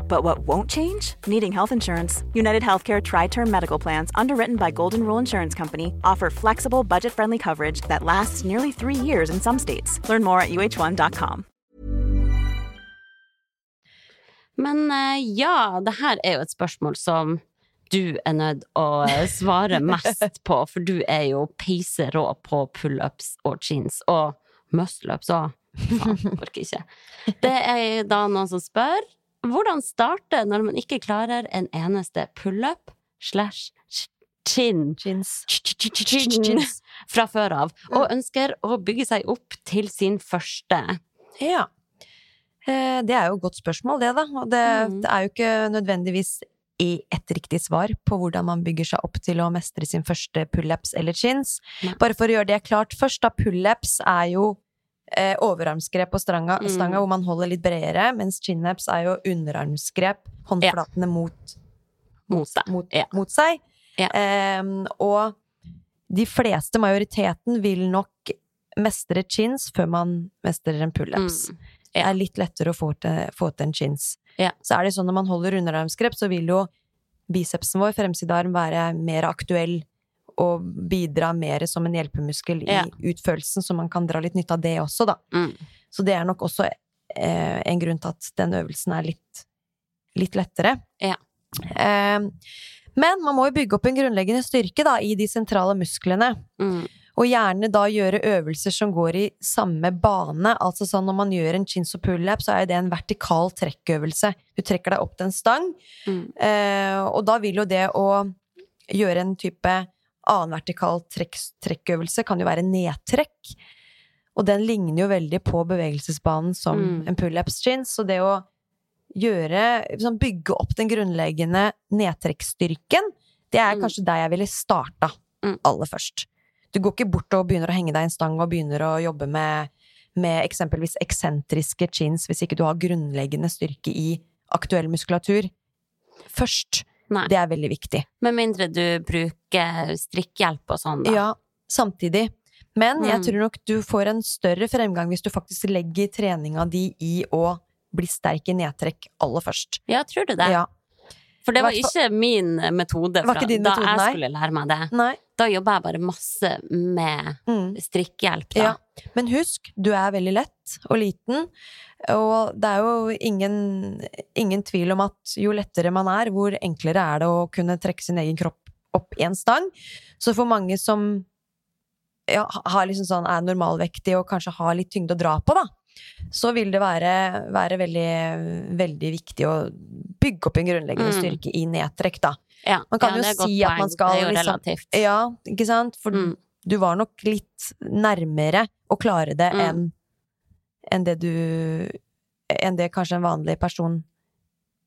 But what won't change? Needing health insurance. United Healthcare Tri Term Medical Plans, underwritten by Golden Rule Insurance Company, offer flexible, budget friendly coverage that lasts nearly three years in some states. Learn more at uh1.com. Men uh, ja, det her er jo et spørsmål som du er nødt å svare [LAUGHS] mest på, for du er jo peiserå på pullups og jeans, og muscleups òg. Faen, orker ikke. Det er da noen som spør hvordan starte når man ikke klarer en eneste pullup slash chin fra før av, og ønsker å bygge seg opp til sin første. Ja. Eh, Det er jo et godt spørsmål, det, da. Og det, Mm. det er jo ikke nødvendigvis i ett riktig svar på hvordan man bygger seg opp til å mestre sin første pullups eller chins. Bare for å gjøre det klart først, da. Pullups er jo eh, overarmsgrep på stranga, Mm. stanga hvor man holder litt bredere, mens chinups er jo underarmsgrep, håndflatene mot, Mot deg. mot, Ja. mot seg. Ja. Em, og de fleste, majoriteten, vil nok mestre chins før man mestrer en pullups. Mm. Det er litt lettere å få til, få til en chins. Ja. Så er det sånn når man holder underarmsgrep, så vil jo bicepsen vår, fremsidearm, være mer aktuell og bidra mer som en hjelpemuskel Ja. i utførelsen, så man kan dra litt nytte av det også, da. Mm. Så det er nok også eh, en grunn til at den øvelsen er litt, litt lettere. Ja. Eh, men man må jo bygge opp en grunnleggende styrke da, i de sentrale musklene. Mm. Og gjerne da gjøre øvelser som går i samme bane. Altså sånn når man gjør en chins og pull-up, så er det en vertikal trekkøvelse. Du trekker deg opp til en stang, Mm. eh, og da vil jo det å gjøre en type annen vertikal trekk, trekkøvelse kan jo være nedtrekk. Og den ligner jo veldig på bevegelsesbanen som Mm. en pull-ups chins. Så det å gjøre liksom Bygge opp den grunnleggende nedtrekksstyrken, det er Mm. kanskje der jeg ville starta Mm. aller først. Du går ikke bort og begynner å henge deg i en stang og begynner å jobbe med, med eksempelvis eksentriske chins hvis ikke du har grunnleggende styrke i aktuell muskulatur. Først. Nei. Det er veldig viktig. Med mindre du bruker strikkehjelp og sånn, da. Ja, samtidig. Men jeg Mm. tror nok du får en større fremgang hvis du faktisk legger treninga di i å bli sterk i nedtrekk aller først. Ja, tror du det? Ja. For det var ikke min metode fra, din da jeg nei? skulle lære meg det. Nei. Da jobba jeg bare masse med Mm. strikkehjelp, da. Ja. Men husk, du er veldig lett og liten, og det er jo ingen, ingen tvil om at jo lettere man er, hvor enklere er det å kunne trekke sin egen kropp opp én en stang. Så for mange som ja, har liksom sånn, er normalvektige og kanskje har litt tyngde å dra på, da, så vil det være, være veldig, veldig viktig å bygge opp en grunnleggende Mm. styrke i nedtrekk, da. Ja, Man kan ja, jo si at man skal Det er jo liksom- relativt. Ja, ikke sant? For Mm. du var nok litt nærmere å klare det Mm. enn en det du Enn det kanskje en vanlig person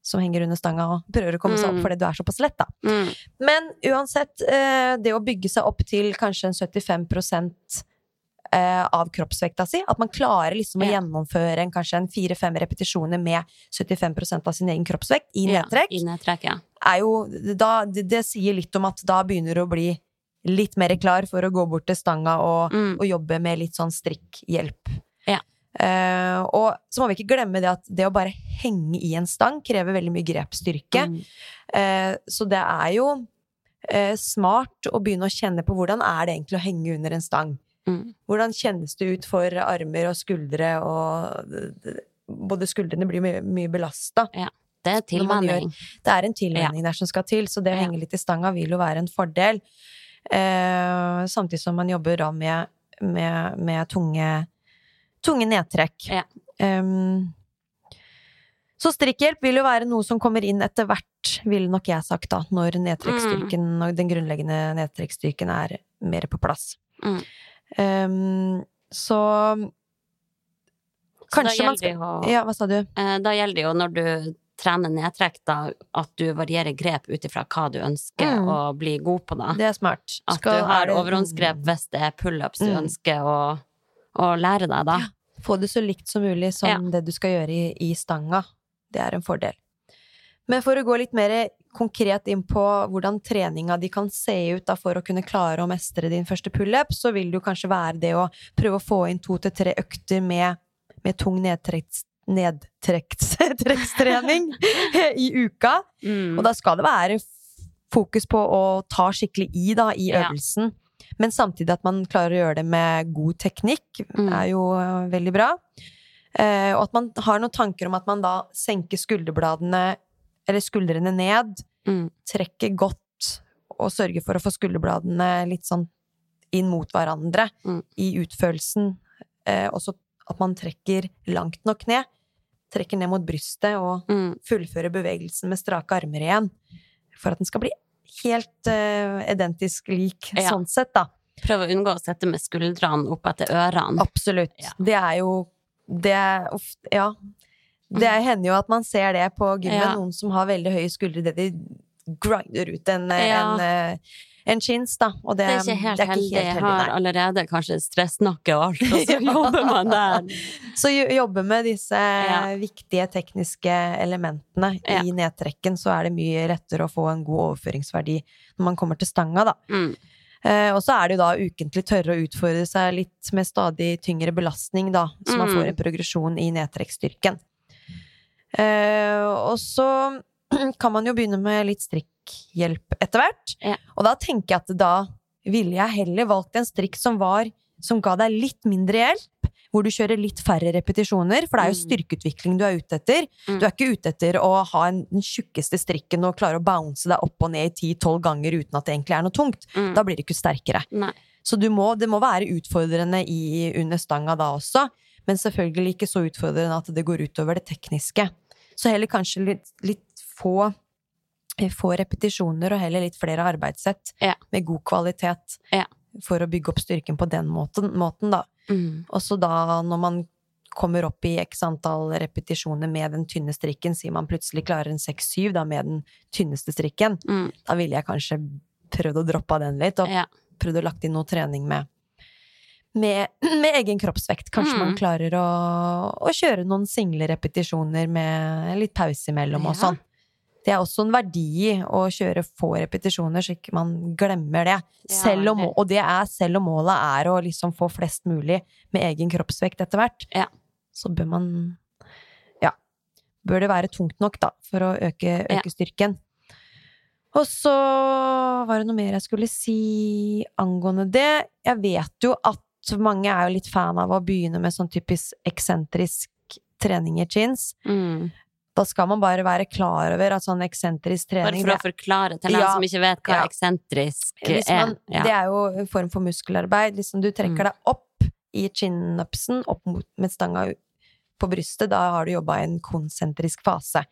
som henger under stanga og prøver å komme seg opp Mm. fordi du er såpass lett, da. Mm. Men uansett, eh, det å bygge seg opp til kanskje en 75 eh, av kroppsvekta si, at man klarer liksom å Ja. gjennomføre en, kanskje en fire-fem repetisjoner med 75 av sin egen kroppsvekt i Ja, nedtrekk, I nedtrekk, ja. jo da, det, det sier litt om at da begynner du å bli litt mer klar for å gå bort til stanga og, Mm. og jobbe med litt sånn strikkhjelp. Ja. Eh, og så må vi ikke glemme det at det å bare henge i en stang krever veldig mye grepsstyrke. Mm. Eh, så det er jo eh, smart å begynne å kjenne på hvordan er det egentlig å henge under en stang. Mm. Hvordan kjennes det ut for armer og skuldre, og både skuldrene blir mye, mye belasta. Det er tilvenning. Det er en tilvenning der som skal til, så det å Ja. henge litt i stanga vil jo være en fordel. Eh, samtidig som man jobber da med, med, med tunge, tunge nedtrekk. Ja. Um, så strikkhjelp vil jo være noe som kommer inn etter hvert, ville nok jeg sagt da, når mm. og den grunnleggende nedtrekkstyrken er mer på plass. Mm. Em, så Kanskje man skal jo Ja, hva sa du? Eh, Da gjelder det jo når du trener nedtrekk, da, at du varierer grep ut ifra hva du ønsker Mm. å bli god på, da. Det er smart. At Skal- du har det- overhåndsgrep hvis det er pullups du Mm. ønsker å, å lære deg, da. Få det så likt som mulig som Ja. det du skal gjøre i, i stanga. Det er en fordel. Men for å gå litt mer konkret inn på hvordan treninga di kan se ut da, for å kunne klare å mestre din første pullup, så vil det jo kanskje være det å prøve å få inn to til tre økter med, med tung nedtrekks, nedtrekkstrening [LAUGHS] [LAUGHS] i uka. Mm. Og da skal det være fokus på å ta skikkelig i da, i Ja. øvelsen. Men samtidig at man klarer å gjøre det med god teknikk, Mm. er jo øh, veldig bra. Eh, og at man har noen tanker om at man da senker skulderbladene, eller skuldrene ned, Mm. trekker godt og sørger for å få skulderbladene litt sånn inn mot hverandre Mm. i utførelsen. Eh, også at man trekker langt nok ned. Trekker ned mot brystet og Mm. fullfører bevegelsen med strake armer igjen. For at den skal bli helt eh, identisk lik Ja. sånn sett, da. Prøv å unngå å sette med skuldrene opp etter ørene. Absolutt. Ja. Det er jo Det er ja. Det hender jo at man ser det på gymmen, Ja. noen som har veldig høye skuldre, idet de grinder ut en, eh, Ja. en, eh, en chins, da. Og det, Det er ikke helt er heldig. Jeg heldig, har nei. allerede kanskje stressnakke og alt, og så [LAUGHS] jobber man der. [LAUGHS] Så jo- jobbe med disse Ja. viktige tekniske elementene i nedtrekken, så er det mye lettere å få en god overføringsverdi når man kommer til stanga, da. Mm. Eh, og så er det jo da ukentlig tørre å utfordre seg litt med stadig tyngre belastning, da, så man Mm. får en progresjon i nedtrekkstyrken. Eh, og så [CLEARS THROAT] kan man jo begynne med litt strikkhjelp etter hvert. Ja. Og da tenker jeg at da ville jeg heller valgt en strikk som var som ga deg litt mindre hjelp, hvor du kjører litt færre repetisjoner, for det er jo Mm. styrkeutvikling du er ute etter. Mm. Du er ikke ute etter å ha en, den tjukkeste strikken og klare å bounce deg opp og ned i 10-12 ganger uten at det egentlig er noe tungt. Mm. Da blir du ikke sterkere. Nei. Så du må, det må være utfordrende i, under stanga da også, men selvfølgelig ikke så utfordrende at det går utover det tekniske. Så heller kanskje litt, litt få, eh, få repetisjoner og heller litt flere arbeidssett Ja. med god kvalitet Ja. for å bygge opp styrken på den måten, måten da. Mm. Og så da, når man kommer opp i x antall repetisjoner med den tynne strikken, sier man plutselig klarer en 6-7 med den tynneste strikken, Mm. da ville jeg kanskje prøvd å droppe den litt, og Ja. prøvd å lagt inn noe trening med, med, [CLEARS THROAT] med egen kroppsvekt. Kanskje Mm. man klarer å, å kjøre noen single repetisjoner med litt pause imellom og Ja. sånn. Det er også en verdi å kjøre få repetisjoner, så ikke man glemmer det. Ja, om, og det er selv om målet er å liksom få flest mulig med egen kroppsvekt etter hvert. Ja. Så bør man Ja. Bør det være tungt nok, da, for å øke, Ja. øke styrken. Og så var det noe mer jeg skulle si angående det. Jeg vet jo at mange er jo litt fan av å begynne med sånn typisk eksentrisk trening i chins. Mm. Da skal man bare være klar over at sånn eksentrisk trening Bare for å forklare til Ja. som ikke vet hva Ja. eksentrisk er. man, Ja. Det er jo en form for muskelarbeid. Liksom du trekker Mm. deg opp i chin-upsen, opp mot, med stanga på brystet. Da har du jobba i en konsentrisk fase.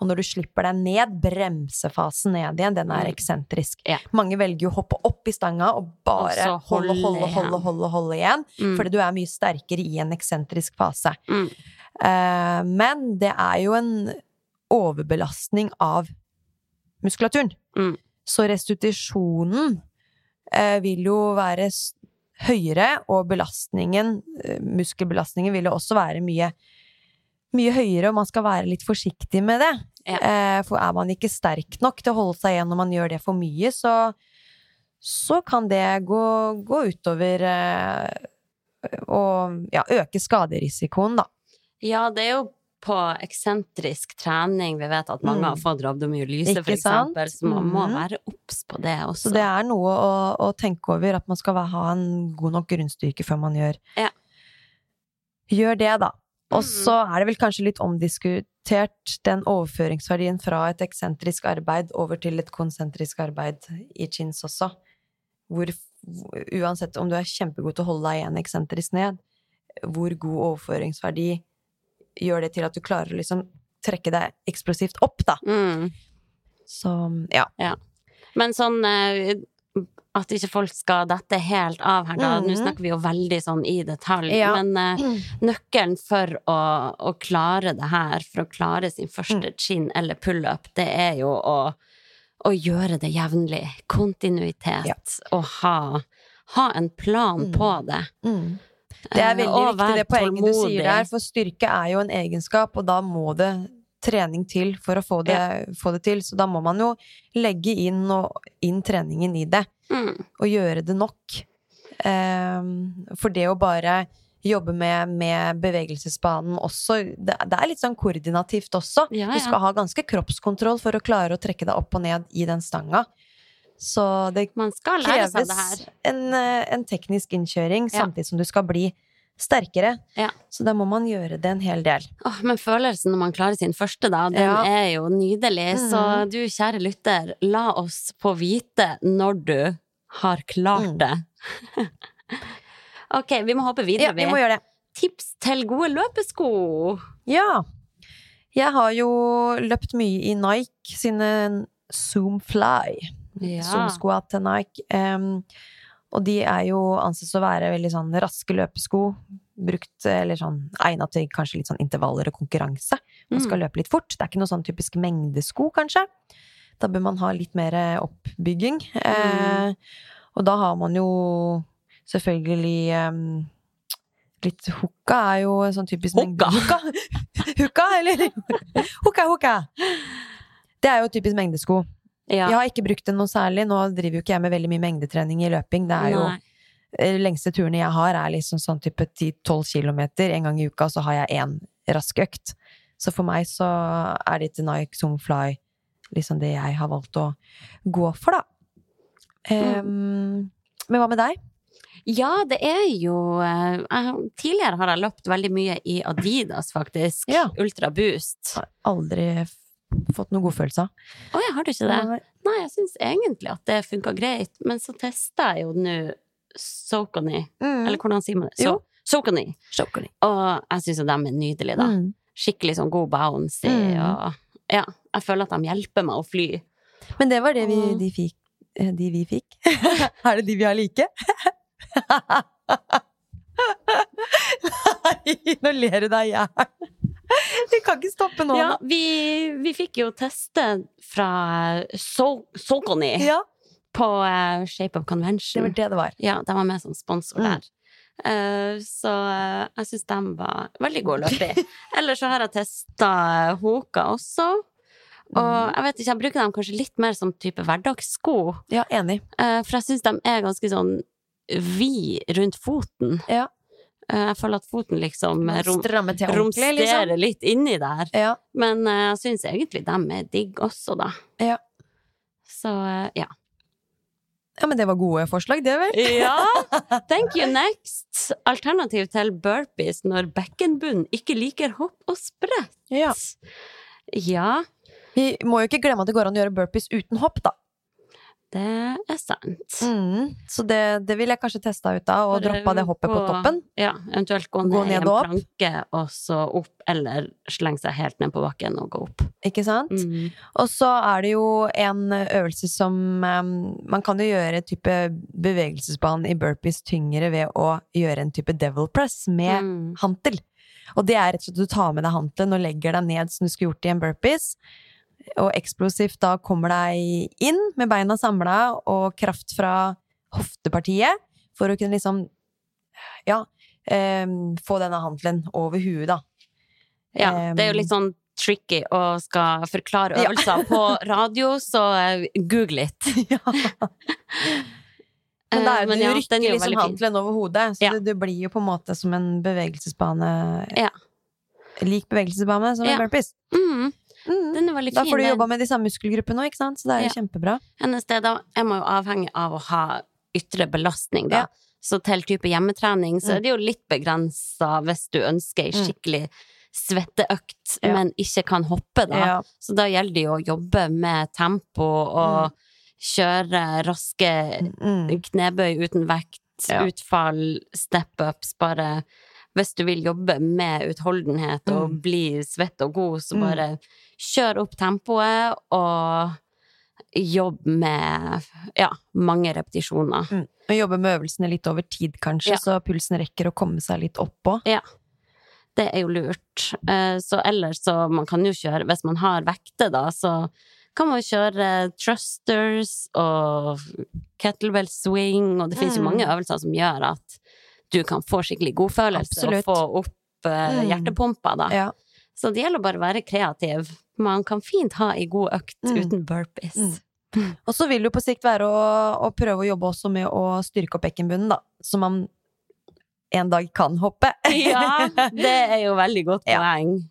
Og når du slipper deg ned, bremsefasen ned igjen, den er Mm. eksentrisk. Ja. Mange velger jo å hoppe opp i stanga og bare Og holde, holde holde, holde, holde, igjen. Mm. Fordi du er mye sterkere i en eksentrisk fase. Mm. Uh, men det er jo en overbelastning av muskulaturen. Mm. Så restitusjonen uh, vil jo være høyere, og belastningen, uh, muskelbelastningen, vil jo også være mye, mye høyere, og man skal være litt forsiktig med det. Ja. Eh, for er man ikke sterk nok til å holde seg igjen når man gjør det for mye, så, så kan det gå, gå utover eh, og ja, øke skaderisikoen, da. Ja, det er jo på eksentrisk trening vi vet at mange Mm. har fått rabdomyolyse, Ikke for eksempel, så man må Mhm. være obs på det også. Så det er noe å, å tenke over, at man skal ha en god nok grunnstyrke før man gjør, Ja. gjør det, da. Og så er det vel kanskje litt omdiskutert den overføringsverdien fra et eksentrisk arbeid over til et konsentrisk arbeid i chins også. Hvor, uansett om du er kjempegod til å holde deg igjen eksentrisk ned, hvor god overføringsverdi gjør det til at du klarer å liksom trekke deg eksplosivt opp, da. Mm. Så ja. Men sånn eh, at ikke folk skal dette helt av her, da. Nå Mhm. snakker vi jo veldig sånn i detalj, Ja. men uh, nøkkelen for å, å klare det her, for å klare sin første Mm. chin eller pullup, det er jo å, å gjøre det jevnlig. Kontinuitet. Ja. Og ha, ha en plan Mm. på det. Mm. Det er Eh, veldig uh, viktig det poenget poenget du sier tålmodig. der, for styrke er jo en egenskap, og da må det trening til for å få det, få det til. Så da må man jo legge inn, og, inn treningen i det, Mm. og gjøre det nok. Um, for det å bare jobbe med, med bevegelsesbanen også, det, det er litt sånn koordinativt også. Ja, Du skal ha ganske kroppskontroll for å klare å trekke deg opp og ned i den stanga. Så det seg det kreves en, eh, en teknisk innkjøring, Ja. samtidig som du skal bli sterkere. Ja. Så da må man gjøre det en hel del. Oh, men følelsen når man klarer sin første, da, den Ja. er jo nydelig. Så Mhm. du, kjære lytter, la oss få vite når du har klart Mm. det. [LAUGHS] ok, vi må hoppe Ja, vi må gjøre det. Tips til gode løpesko. Ja. Jeg har jo løpt mye i Nike sine Zoom Fly. Ja. Zoom-skoa til Nike. Em, og de er jo anses å være veldig sånn raske løpesko. Brukt, eller sånn egna til kanskje litt sånn intervaller og konkurranse. Man skal Mm. løpe litt fort. Det er ikke noe sånn typisk mengdesko, kanskje. Da bør man ha litt mer oppbygging. Mm. Eh, og da har man jo selvfølgelig em, Litt hukka er jo en sånn typisk Hukka! Hukka, [LAUGHS] hooka eller? Hukka, hukka! Det er jo typisk mengdesko. Ja. Jeg har ikke brukt det noe særlig. Nå driver jo ikke jeg med veldig mye mengdetrening i løping. Det er jo Nei. eh, Lengste turene jeg har, er liksom sånn type 10-12 kilometer. En gang i uka så har jeg én rask økt. Så for meg så er det ikke Nike Zoom Fly liksom det jeg har valgt å gå for, da. Em, men hva med deg? Ja, det er jo eh, jeg- Tidligere har jeg løpt veldig mye i Adidas, faktisk. Ja. Ultra Boost. Aldri fått noen godfølelser. Å, ja, har du ikke det? Nei. Nei, jeg syns egentlig at det funka greit, men så testa jeg jo nå Sokony, Mm. eller hvordan sier man det? Jo. So Sokony. Og jeg syns jo de er nydelige, da. Mm. Skikkelig sånn god bounce Mm. og ja, jeg føler at de hjelper meg å fly. Men det var det vi, de, fikk, eh, de vi fikk. [LAUGHS] er det de vi har like? [LAUGHS] Nei, nå ler du deg i hjel. [LAUGHS] Vi kan ikke stoppe nå. Ja, vi, vi fikk jo teste fra So Ja, på uh, Shape of Convention. det var det det var. Ja, de var med som sponsor Mm. der. Eh, så eh, jeg syns de var veldig gode å løpe i. [LAUGHS] Ellers så har jeg testa Hoka også. Og Mm. jeg vet ikke, jeg bruker dem kanskje litt mer som type hverdagssko. Ja, enig. for jeg syns de er ganske sånn vid rundt foten. Ja. Eh, jeg føler at foten liksom rom, ordentlig, liksom. romsterer litt inni der. Ja. Men eh, jeg syns egentlig de er digg også, da. Ja. Så eh, ja. ja, men det var gode forslag, det vel? Ja! [LAUGHS] Thank you next. Alternativ til burpees når bekkenbunnen ikke liker hopp og sprett. Ja. Ja, Vi må jo ikke glemme at det går an å gjøre burpees uten hopp, da. Det er sant. Mm. Så det, det vil jeg kanskje testa ut da, og droppe det hoppet på på toppen. Ja, eventuelt gå ned, Gå i ned en og planke, og så opp, eller slenge seg helt ned på bakken og gå opp. Ikke sant? Mm. Og så er det jo en øvelse som um, Man kan jo gjøre en type bevegelsesbanen i burpees tyngre ved å gjøre en type devil press med Mm. hantel. Og det er rett og slett at du tar med deg hantelen og legger deg ned som du skulle gjort i en burpees. Og eksplosivt da kommer deg inn med beina samla og kraft fra hoftepartiet for å kunne liksom Ja, em, få denne hantelen over huet, da. Ja, det er jo litt sånn tricky å skal forklare Ja. øvelser på [LAUGHS] radio, så eh, google litt. [LAUGHS] ja. Men, det er, Eh, men du ja, rykker er liksom handelen over hodet, så Ja. det, det blir jo på en måte som en bevegelsesbane Ja. Lik bevegelsesbane som Ja. en burpees. Mm, Mm. den er veldig Da får du jobba med de samme muskelgruppene òg, ikke sant? Så det er jo kjempebra. Hennes det, da jeg må jo avhengig av å ha ytre belastning, da. Ja. Så til type hjemmetrening så Mm. er det jo litt begrensa hvis du ønsker ei Mm. skikkelig svetteøkt, Ja. men ikke kan hoppe, da. Ja. Så da gjelder det jo å jobbe med tempo og kjøre raske Mm. knebøy uten vekt, Ja. utfall, step-ups, bare hvis du vil jobbe med utholdenhet og Mm. bli svett og god, så Mm. bare kjør opp tempoet og jobb med ja, mange repetisjoner. Mm. Og jobbe med øvelsene litt over tid, kanskje, Ja. så pulsen rekker å komme seg litt oppå. Det er jo lurt. Eh, Så ellers så man kan jo kjøre Hvis man har vekter, da, så kan man kjøre thrusters og kettlebell swing, og det finnes jo Mm. mange øvelser som gjør at du kan få skikkelig godfølelse Absolutt. og få opp eh, Mm. hjertepumpa, da. Ja. Så det gjelder bare å være kreativ. Man kan fint ha ei god økt Mm. uten burpees. Mm. Og så vil det jo på sikt være å, å prøve å jobbe også med å styrke opp bekkenbunnen, da. Så man en dag kan hoppe. [LAUGHS] Ja, det er jo veldig godt Ja. poeng.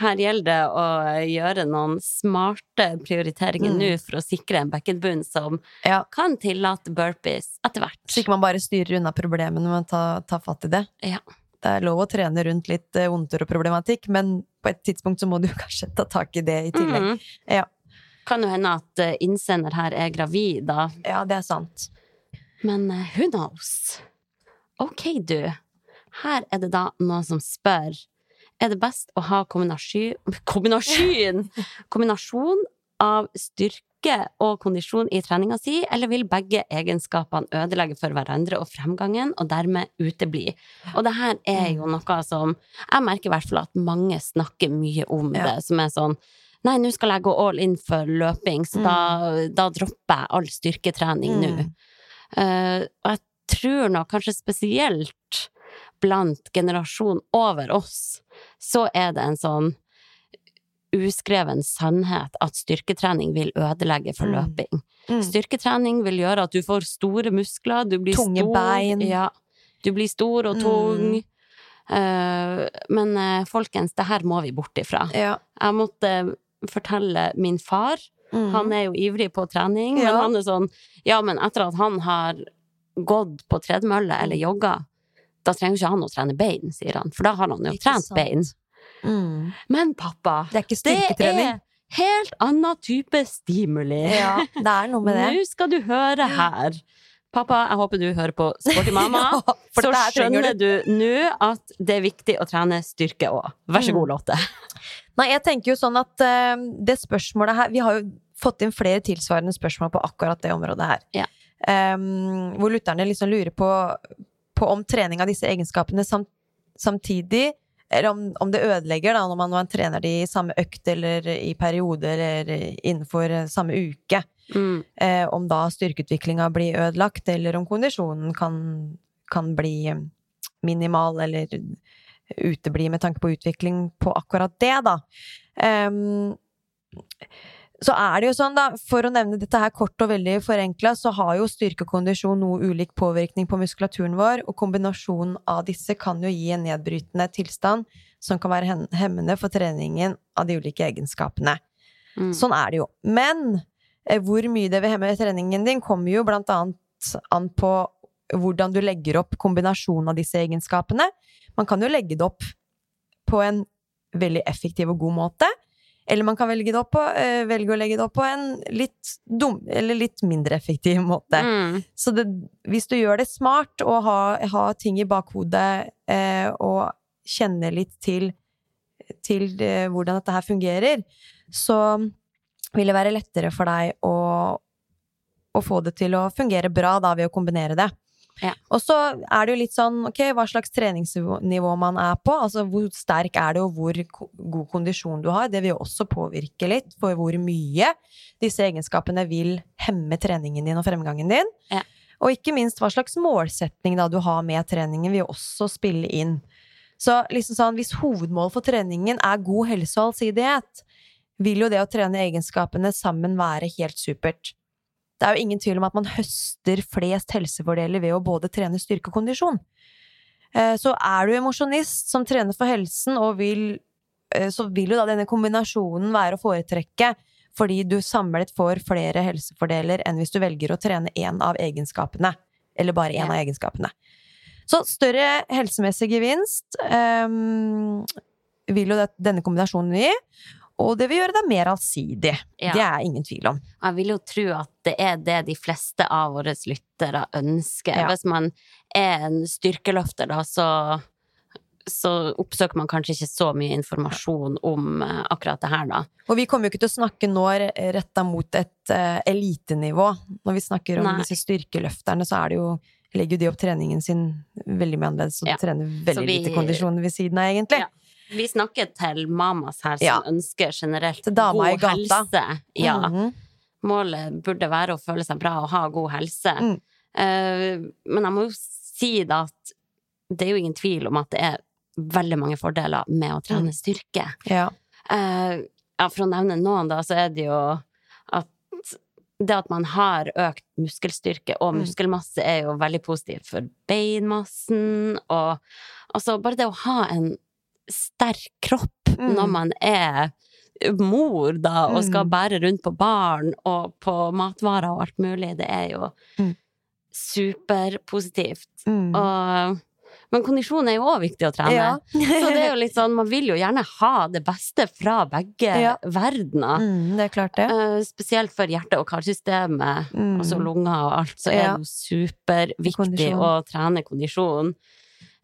Her gjelder det å gjøre noen smarte prioriteringer Mm. nå for å sikre en bekkenbunn som Ja. kan tillate burpees etter hvert. Så ikke man bare styrer unna problemene med å ta, ta fatt i det. Ja. Det er lov å trene rundt litt eh, vondter og problematikk, men på et tidspunkt så må du kanskje ta tak i det i tillegg. Mm. Ja. Kan jo hende at eh, innsender her er gravid, da. Ja, det er sant. Men eh, who knows? Ok, du. Her er det da noen som spør Er det best å ha kombinasjon Kombinasjon! [LAUGHS] Kombinasjon av styrke og kondisjon i treninga si, eller vil begge egenskapene ødelegge for hverandre og fremgangen, og dermed utebli? Og det her er jo noe som Jeg merker i hvert fall at mange snakker mye om Ja. det, som er sånn Nei, nå skal jeg gå all in for løping, så da, da dropper jeg all styrketrening nå. Mm. Eh, og jeg tror nok kanskje spesielt blant generasjonen over oss, så er det en sånn uskreven sannhet at styrketrening vil ødelegge for Mm. løping. Mm. Styrketrening vil gjøre at du får store muskler, du blir Tunge stor. bein. Ja, du blir stor og Mm. tung. Eh, men uh, folkens, det her må vi bort ifra. Ja. Jeg måtte fortelle min far Mm. han er jo ivrig på trening, men han er sånn Ja, men etter at han har gått på tredemølle eller jogga, da trenger ikke han å trene bein, sier han, for da har han jo Ikke trent sant. bein. Mm. Men pappa, Det er ikke det er helt annen type stimuli. Ja, det er noe med det. Nå skal du høre her. Pappa, jeg håper du hører på Sporty mamma. [LAUGHS] Ja, så skjønner du nå at det er viktig å trene styrke òg. Vær så Mm. god, Lotte. Nei, jeg tenker jo sånn at uh, det spørsmålet her Vi har jo fått inn flere tilsvarende spørsmål på akkurat det området her. Ja. Um, hvor lytterne liksom lurer på, på om trening av disse egenskapene sam, samtidig eller om, om det ødelegger da, når man, man trener de i samme økt eller i periode eller innenfor eh, samme uke. Mm. Eh, om da styrkeutviklinga blir ødelagt, eller om kondisjonen kan, kan bli minimal eller utebli med tanke på utvikling på akkurat det, da. Em, så er det jo sånn, da, for å nevne dette her kort og veldig forenkla, så har jo styrke og kondisjon noe ulik påvirkning på muskulaturen vår, og kombinasjonen av disse kan jo gi en nedbrytende tilstand som kan være hemmende for treningen av de ulike egenskapene. Mm. Sånn er det jo. Men eh, hvor mye det vil hemme treningen din, kommer jo blant annet an på hvordan du legger opp kombinasjonen av disse egenskapene. Man kan jo legge det opp på en veldig effektiv og god måte. Eller man kan velge, på, eh, velge å legge det opp på en litt dum, eller litt mindre effektiv [LAUGHS] måte. Mm. Så det, hvis du gjør det smart og har ha ting i bakhodet eh, og kjenner litt til, til eh, hvordan dette her fungerer, så vil det være lettere for deg å, å få det til å fungere bra da ved å kombinere det. Ja. Og så er det jo litt sånn, ok, hva slags treningsnivå man er på, altså hvor sterk er det og hvor god kondisjon du har, det vil jo også påvirke litt for hvor mye disse egenskapene vil hemme treningen din og fremgangen din. Ja. Og ikke minst hva slags målsetning da du har med treningen vil jo også spille inn. Så liksom sånn, hvis hovedmålet for treningen er god helse og allsidighet, vil jo det å trene egenskapene sammen være helt supert. Det er jo ingen tvil om at man høster flest helsefordeler ved å både trene styrke og kondisjon. Eh, Så er du emosjonist mosjonist som trener for helsen, og vil, eh, så vil jo da denne kombinasjonen være å foretrekke, fordi du samlet får flere helsefordeler enn hvis du velger å trene én av egenskapene. Eller bare én av egenskapene. Så større helsemessig gevinst um, vil jo denne kombinasjonen gi. Og det vil gjøre deg mer allsidig. Ja. Det er ingen tvil om. Jeg vil jo tro at det er det de fleste av våre lyttere ønsker. Ja. Hvis man er en styrkeløfter, da, så så oppsøker man kanskje ikke så mye informasjon om eh, akkurat det her, da. Og vi kommer jo ikke til å snakke nå retta mot et uh, elitenivå. Når vi snakker om Nei. disse styrkeløfterne, så er det jo legger jo de opp treningen sin veldig mye annerledes, og Ja. trener veldig vi- lite kondisjon ved siden av, egentlig. Ja. Vi snakker til mamas her som Ja. ønsker generelt god helse. Ja. Mhm. Målet burde være å føle seg bra og ha god helse. Mm. Uh, men jeg må jo si da at det er jo ingen tvil om at det er veldig mange fordeler med å trene Mm. styrke. Ja. Uh, ja, for å nevne noen, da, så er det jo at det at man har økt muskelstyrke og Mm. muskelmasse, er jo veldig positivt for beinmassen, og altså bare det å ha en sterk kropp Mm. når man er mor, da, og skal Mm. bære rundt på barn og på matvarer og alt mulig, det er jo Mm. superpositivt. Mm. Og, men kondisjon er jo òg viktig å trene. Ja. Så det er jo [LAUGHS] litt sånn, man vil jo gjerne ha det beste fra begge Ja. verdener. Mm, det er klart det. Uh, spesielt for hjerte- og karsystemet, Mm. altså lunger og alt, så er Ja. det jo superviktig å trene kondisjon.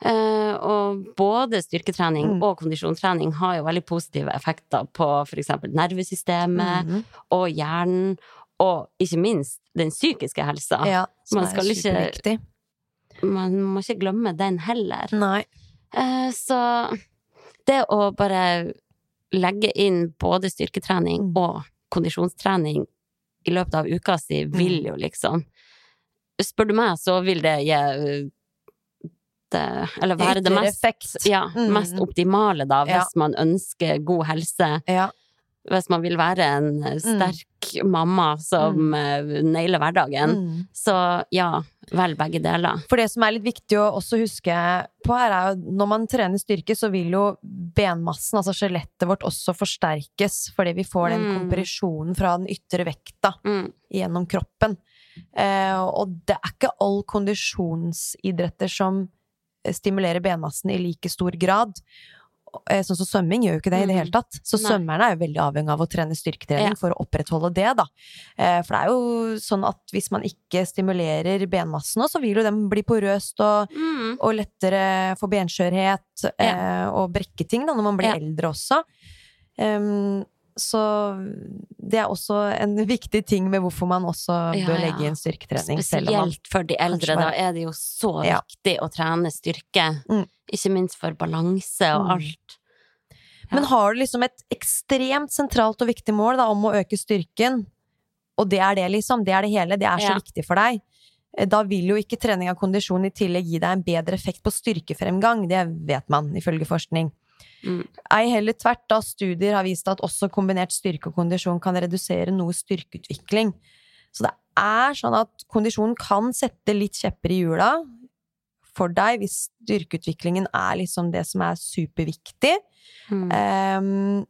Eh, og både styrketrening Mm. og kondisjonstrening har jo veldig positive effekter på eksempel nervesystemet Mm. og hjernen, og ikke minst den psykiske helsa. Ja, som Man er skal ikke- superviktig. Man må ikke glemme den heller. Nei. Eh, Så det å bare legge inn både styrketrening Mm. og kondisjonstrening i løpet av uka si, vil Mm. jo liksom Spør du meg, så vil det gi eh, det, Eller være det mest, ja, Mm. mest optimale, da, hvis Ja. man ønsker god helse. Ja. Hvis man vil være en sterk sterk mamma som mm. nailer hverdagen. Mm. Så ja, velg begge deler. For det som er litt viktig å også huske på her, er jo når man trener styrke, så vil jo benmassen, altså skjelettet vårt, også forsterkes fordi vi får den Mm. kompresjonen fra den ytre vekta Mm. gjennom kroppen. Eh, og det er ikke all kondisjonsidretter som eh, stimulerer benmassen i like stor grad. Eh, Sånn som svømming gjør jo ikke det i det Mm. hele tatt. Så Nei. svømmerne er jo veldig avhengig av å trene styrketrening Ja. for å opprettholde det, da. Eh, For det er jo sånn at hvis man ikke stimulerer benmassen nå, så vil jo den bli porøst og, Mm. og lettere få benskjørhet ja. og brekke ting da, når man blir Ja. eldre også. Em, så det er også en viktig ting med hvorfor man også Ja, bør legge inn styrketrening. Spesielt for de eldre, da er det jo så viktig å trene styrke. Mm. Ikke minst for balanse og Mm. alt. Men har du liksom et ekstremt sentralt og viktig mål da, om å øke styrken, og det er det, liksom, det er det hele, det er så viktig for deg, eh, da vil jo ikke trening av kondisjon i tillegg gi deg en bedre effekt på styrkefremgang, det vet man, ifølge forskning. Mm. Ei heller tvert, da studier har vist at også kombinert styrke og kondisjon kan redusere noe styrkeutvikling. Så det er sånn at kondisjonen kan sette litt kjepper i hjula for deg hvis styrkeutviklingen er liksom det som er superviktig. Mm. Um,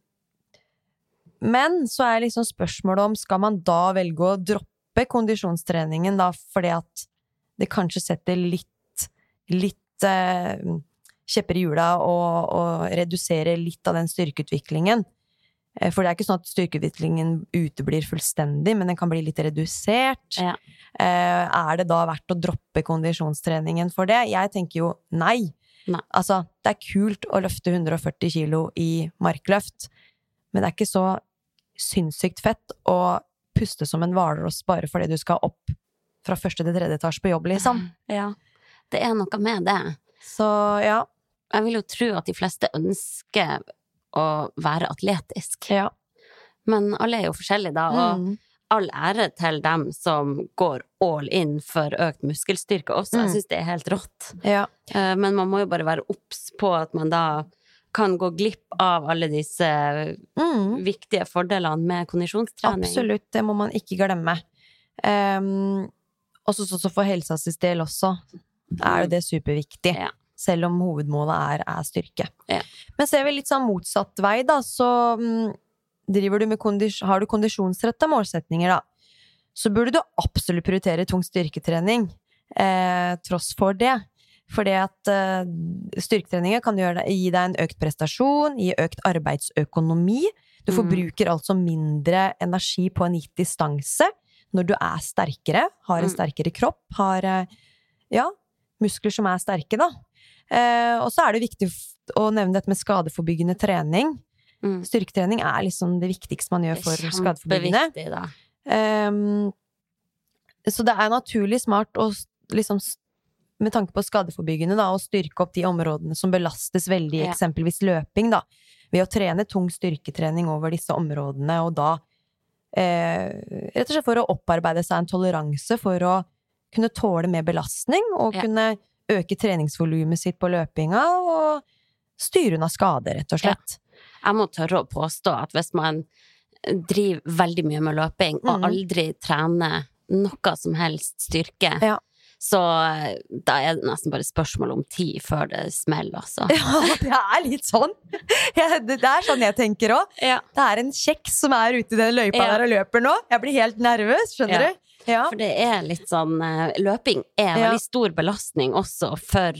men så er liksom spørsmålet om skal man da velge å droppe kondisjonstreningen da fordi at det kanskje setter litt, litt eh, kjepper i hjula og, og reduserer litt av den styrkeutviklingen. Eh, For det er ikke sånn at styrkeutviklingen uteblir fullstendig, men den kan bli litt redusert. Ja. Eh, Er det da verdt å droppe kondisjonstreningen for det? Jeg tenker jo nei. Nei. Altså, det er kult å løfte 140 kilo i markløft, men det er ikke så sinnssykt fett å puste som en hvalross bare fordi du skal opp fra første til tredje etasje på jobb, liksom. Ja. Det er noe med det. Så ja. Jeg vil jo tro at de fleste ønsker å være atletisk. ja. Men alle er jo forskjellige, da. Og Mm. all ære til dem som går all in for økt muskelstyrke også. Jeg Mm. syns det er helt rått. ja. Eh, Men man må jo bare være obs på at man da kan gå glipp av alle disse Mm. viktige fordelene med kondisjonstrening. Absolutt, det må man ikke glemme. Um, også så så- så for helsas del også er jo det superviktig. Ja. Selv om hovedmålet er, er styrke. Ja. Men ser vi litt sånn motsatt vei, da, så mm, driver du med kondis har du kondisjonsretta målsetninger, da, så burde du absolutt prioritere tung styrketrening, eh, tross for det. Fordi at eh, styrketreninger kan deg, gi deg en økt prestasjon, gi økt arbeidsøkonomi. Du Mm. forbruker altså mindre energi på en gitt distanse når du er sterkere, har en Mm. sterkere kropp, har eh, ja, muskler som er sterke, da. Eh, og så er det viktig å nevne dette med skadeforbyggende trening. Mm. Styrketrening er liksom det viktigste man gjør for da. Ehm, så det er naturlig smart å liksom med tanke på skadeforbyggende, da, å styrke opp de områdene som belastes veldig, Ja. eksempelvis løping, da. Ved å trene tung styrketrening over disse områdene, og da eh, Rett og slett for å opparbeide seg en toleranse for å kunne tåle mer belastning, og Ja. kunne øke treningsvolumet sitt på løpinga, og styre unna skader, rett og Ja. slett. Jeg må tørre å påstå at hvis man driver veldig mye med løping, og mm. aldri trener noe som helst styrke, Ja. så eh, da er det nesten bare spørsmål om tid før det smeller, altså. [LAUGHS] Ja, det er litt sånn. [LAUGHS] Det er sånn jeg tenker òg. Ja. Det er en kjeks som er ute i den løypa Ja. der og løper nå. Jeg blir helt nervøs, skjønner Ja. du? Ja. For det er litt sånn eh, Løping er en Ja. veldig stor belastning også for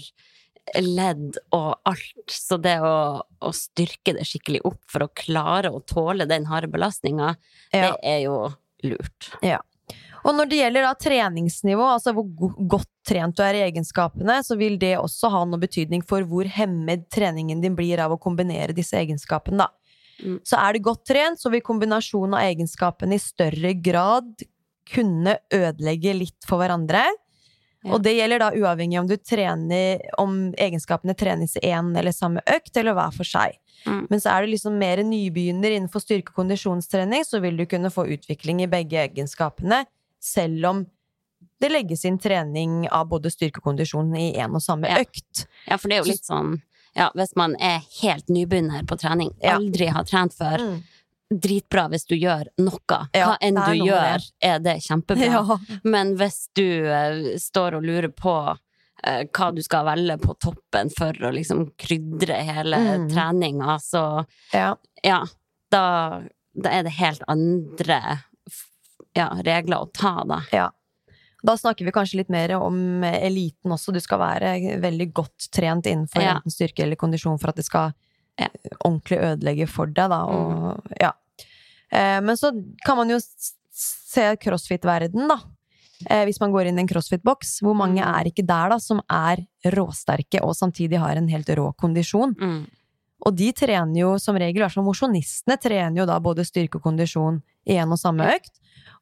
ledd og alt. Så det å, å styrke det skikkelig opp for å klare å tåle den harde belastninga, Ja. det er jo lurt. Og når det gjelder da treningsnivå, altså hvor godt trent du er i egenskapene, så vil det også ha noe betydning for hvor hemmet treningen din blir av å kombinere disse egenskapene, da. Mm. Så er du godt trent, så vil kombinasjonen av egenskapene i større grad kunne ødelegge litt for hverandre. Ja. Og det gjelder da uavhengig om du trener Om egenskapene trenes i én eller samme økt, eller hver for seg. Mm. Men så er du liksom mer nybegynner innenfor styrke- og kondisjonstrening, så vil du kunne få utvikling i begge egenskapene, selv om det legges inn trening av både styrke og kondisjon i én og samme Ja. økt. Ja, for det er jo litt sånn ja, hvis man er helt nybegynner på trening, aldri har trent før, Mm. Dritbra hvis du gjør noe. Ja, Hva enn du gjør, er det kjempebra. Ja. Men hvis du uh, står og lurer på uh, hva du skal velge på toppen for å liksom krydre hele Mm. treninga, så ja. ja, da, da er det helt andre ja, regler å ta, da. Da snakker vi kanskje litt mer om eliten også. Du skal være veldig godt trent innenfor Ja. enten styrke eller kondisjon for at det skal Ja. ordentlig ødelegge for deg, da. Og, ja. Eh, Men så kan man jo se crossfit-verden, da. Eh, Hvis man går inn i en crossfit-boks. Hvor mange Mm. er ikke der, da, som er råsterke og samtidig har en helt rå kondisjon? Mm. Og de trener jo som regel, i hvert fall mosjonistene, trener jo da både styrke og kondisjon i en og samme økt.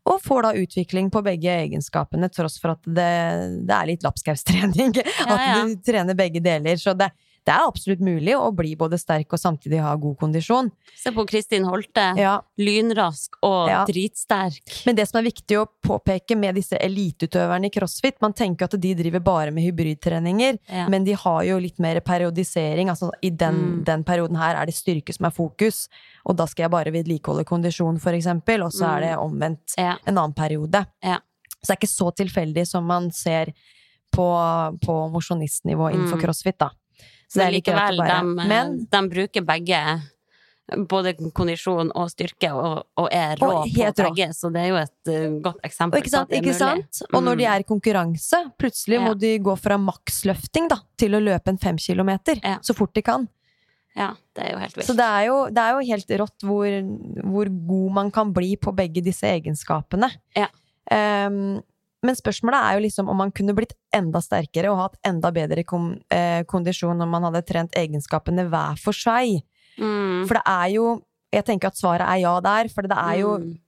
Og får da utvikling på begge egenskapene, tross for at det, det er litt lapskaustrening. [LAUGHS] At ja. du trener begge deler. Så det, det er absolutt mulig å bli både sterk og samtidig ha god kondisjon. Se på Kristin Holte. Ja. Lynrask og Ja. dritsterk. Men det som er viktig å påpeke med disse eliteutøverne i crossfit, man tenker at de driver bare med hybridtreninger, Ja. men de har jo litt mer periodisering. Altså i den, Mm. den perioden her er det styrke som er fokus, og da skal jeg bare vedlikeholde kondisjon, for eksempel, og så er det omvendt Ja. en annen periode. Ja. Så det er ikke så tilfeldig som man ser på, på mosjonistnivå innenfor Mm. crossfit, da. Men likevel, de, Men de bruker begge både kondisjon og styrke, og, og er rå Og på begge, så det er jo et uh, godt eksempel Og ikke sant? Ikke sant? Mm. Og når de Mm. er i konkurranse, plutselig må de gå fra maksløfting da, til å løpe en fem kilometer Ja. så fort de kan. Ja, det er jo helt vilt. Så det er jo, det er jo helt rått hvor, hvor god man kan bli på begge disse egenskapene. Ja. Ehm, men spørsmålet er jo liksom om man kunne blitt enda sterkere og hatt enda bedre kom, eh, kondisjon om man hadde trent egenskapene hver for seg. Mm. For det er jo Jeg tenker at svaret er ja der, for det er jo Mm.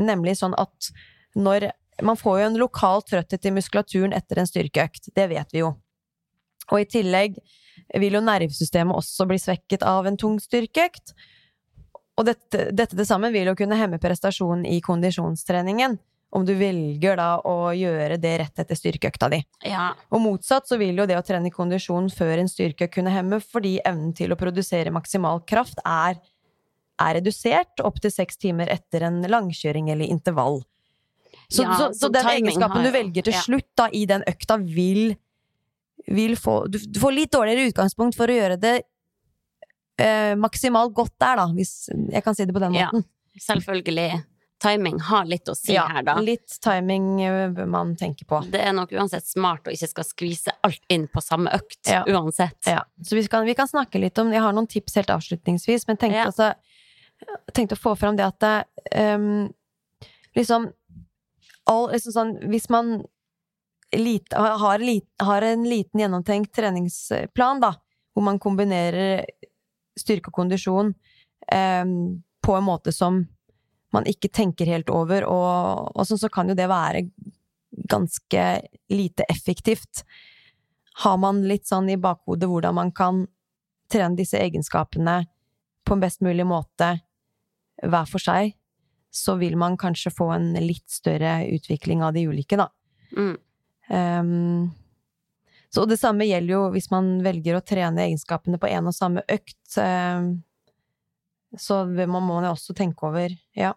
nemlig sånn at når Man får jo en lokal trøtthet i muskulaturen etter en styrkeøkt, det vet vi jo. Og i tillegg vil jo nervesystemet også bli svekket av en tung styrkeøkt. Og dette, dette til sammen vil jo kunne hemme prestasjonen i kondisjonstreningen, om du velger da å gjøre det rett etter styrkeøkta di. Ja. Og motsatt så vil jo det å trene kondisjon før en styrke kunne hemme, fordi evnen til å produsere maksimal kraft er, er redusert opp til seks timer etter en langkjøring eller intervall. Så, Ja, så, så så den egenskapen har du velger til ja. slutt da, i den økta, vil, vil få du, du får litt dårligere utgangspunkt for å gjøre det eh, maksimalt godt der, da, hvis jeg kan si det på den måten. Ja. Selvfølgelig. Timing har litt å si her, da. litt timing eh, bør man tenke på. Det er nok uansett smart å ikke skal skvise alt inn på samme økt, Ja. uansett. Ja, så vi kan, vi kan snakke litt om Jeg har noen tips helt avslutningsvis, men tenkte, Ja. altså, tenkte å få fram det at det, ehm, liksom, all, liksom sånn, Hvis man lite, har, lit, har en liten gjennomtenkt treningsplan, da, hvor man kombinerer styrke og kondisjon um, på en måte som man ikke tenker helt over, og, og sånn så kan jo det være ganske lite effektivt. Har man litt sånn i bakhodet hvordan man kan trene disse egenskapene på en best mulig måte hver for seg, så vil man kanskje få en litt større utvikling av de ulike, da. Mm. Um, så det samme gjelder jo hvis man velger å trene egenskapene på én og samme økt. Um, så man må jo også tenke over, ja,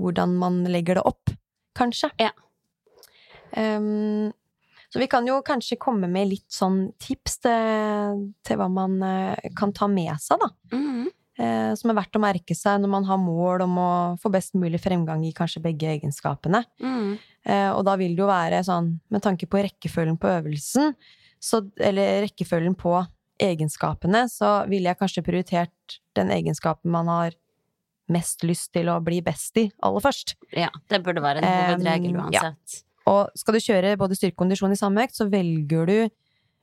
hvordan man legger det opp, kanskje. Ja. Um, så vi kan jo kanskje komme med litt sånn tips til, til hva man uh, kan ta med seg, da. Mm. Uh, som er verdt å merke seg når man har mål om å få best mulig fremgang i kanskje begge egenskapene. Mm. Uh, og da vil det jo være sånn, med tanke på rekkefølgen på øvelsen, så, eller rekkefølgen på egenskapene, så ville jeg kanskje prioritert den egenskapen man har mest lyst til å bli best i, aller først. Ja, det burde være en hovedregel Um, ja. Og skal du kjøre både styrke og kondisjon i samme økt, så velger du,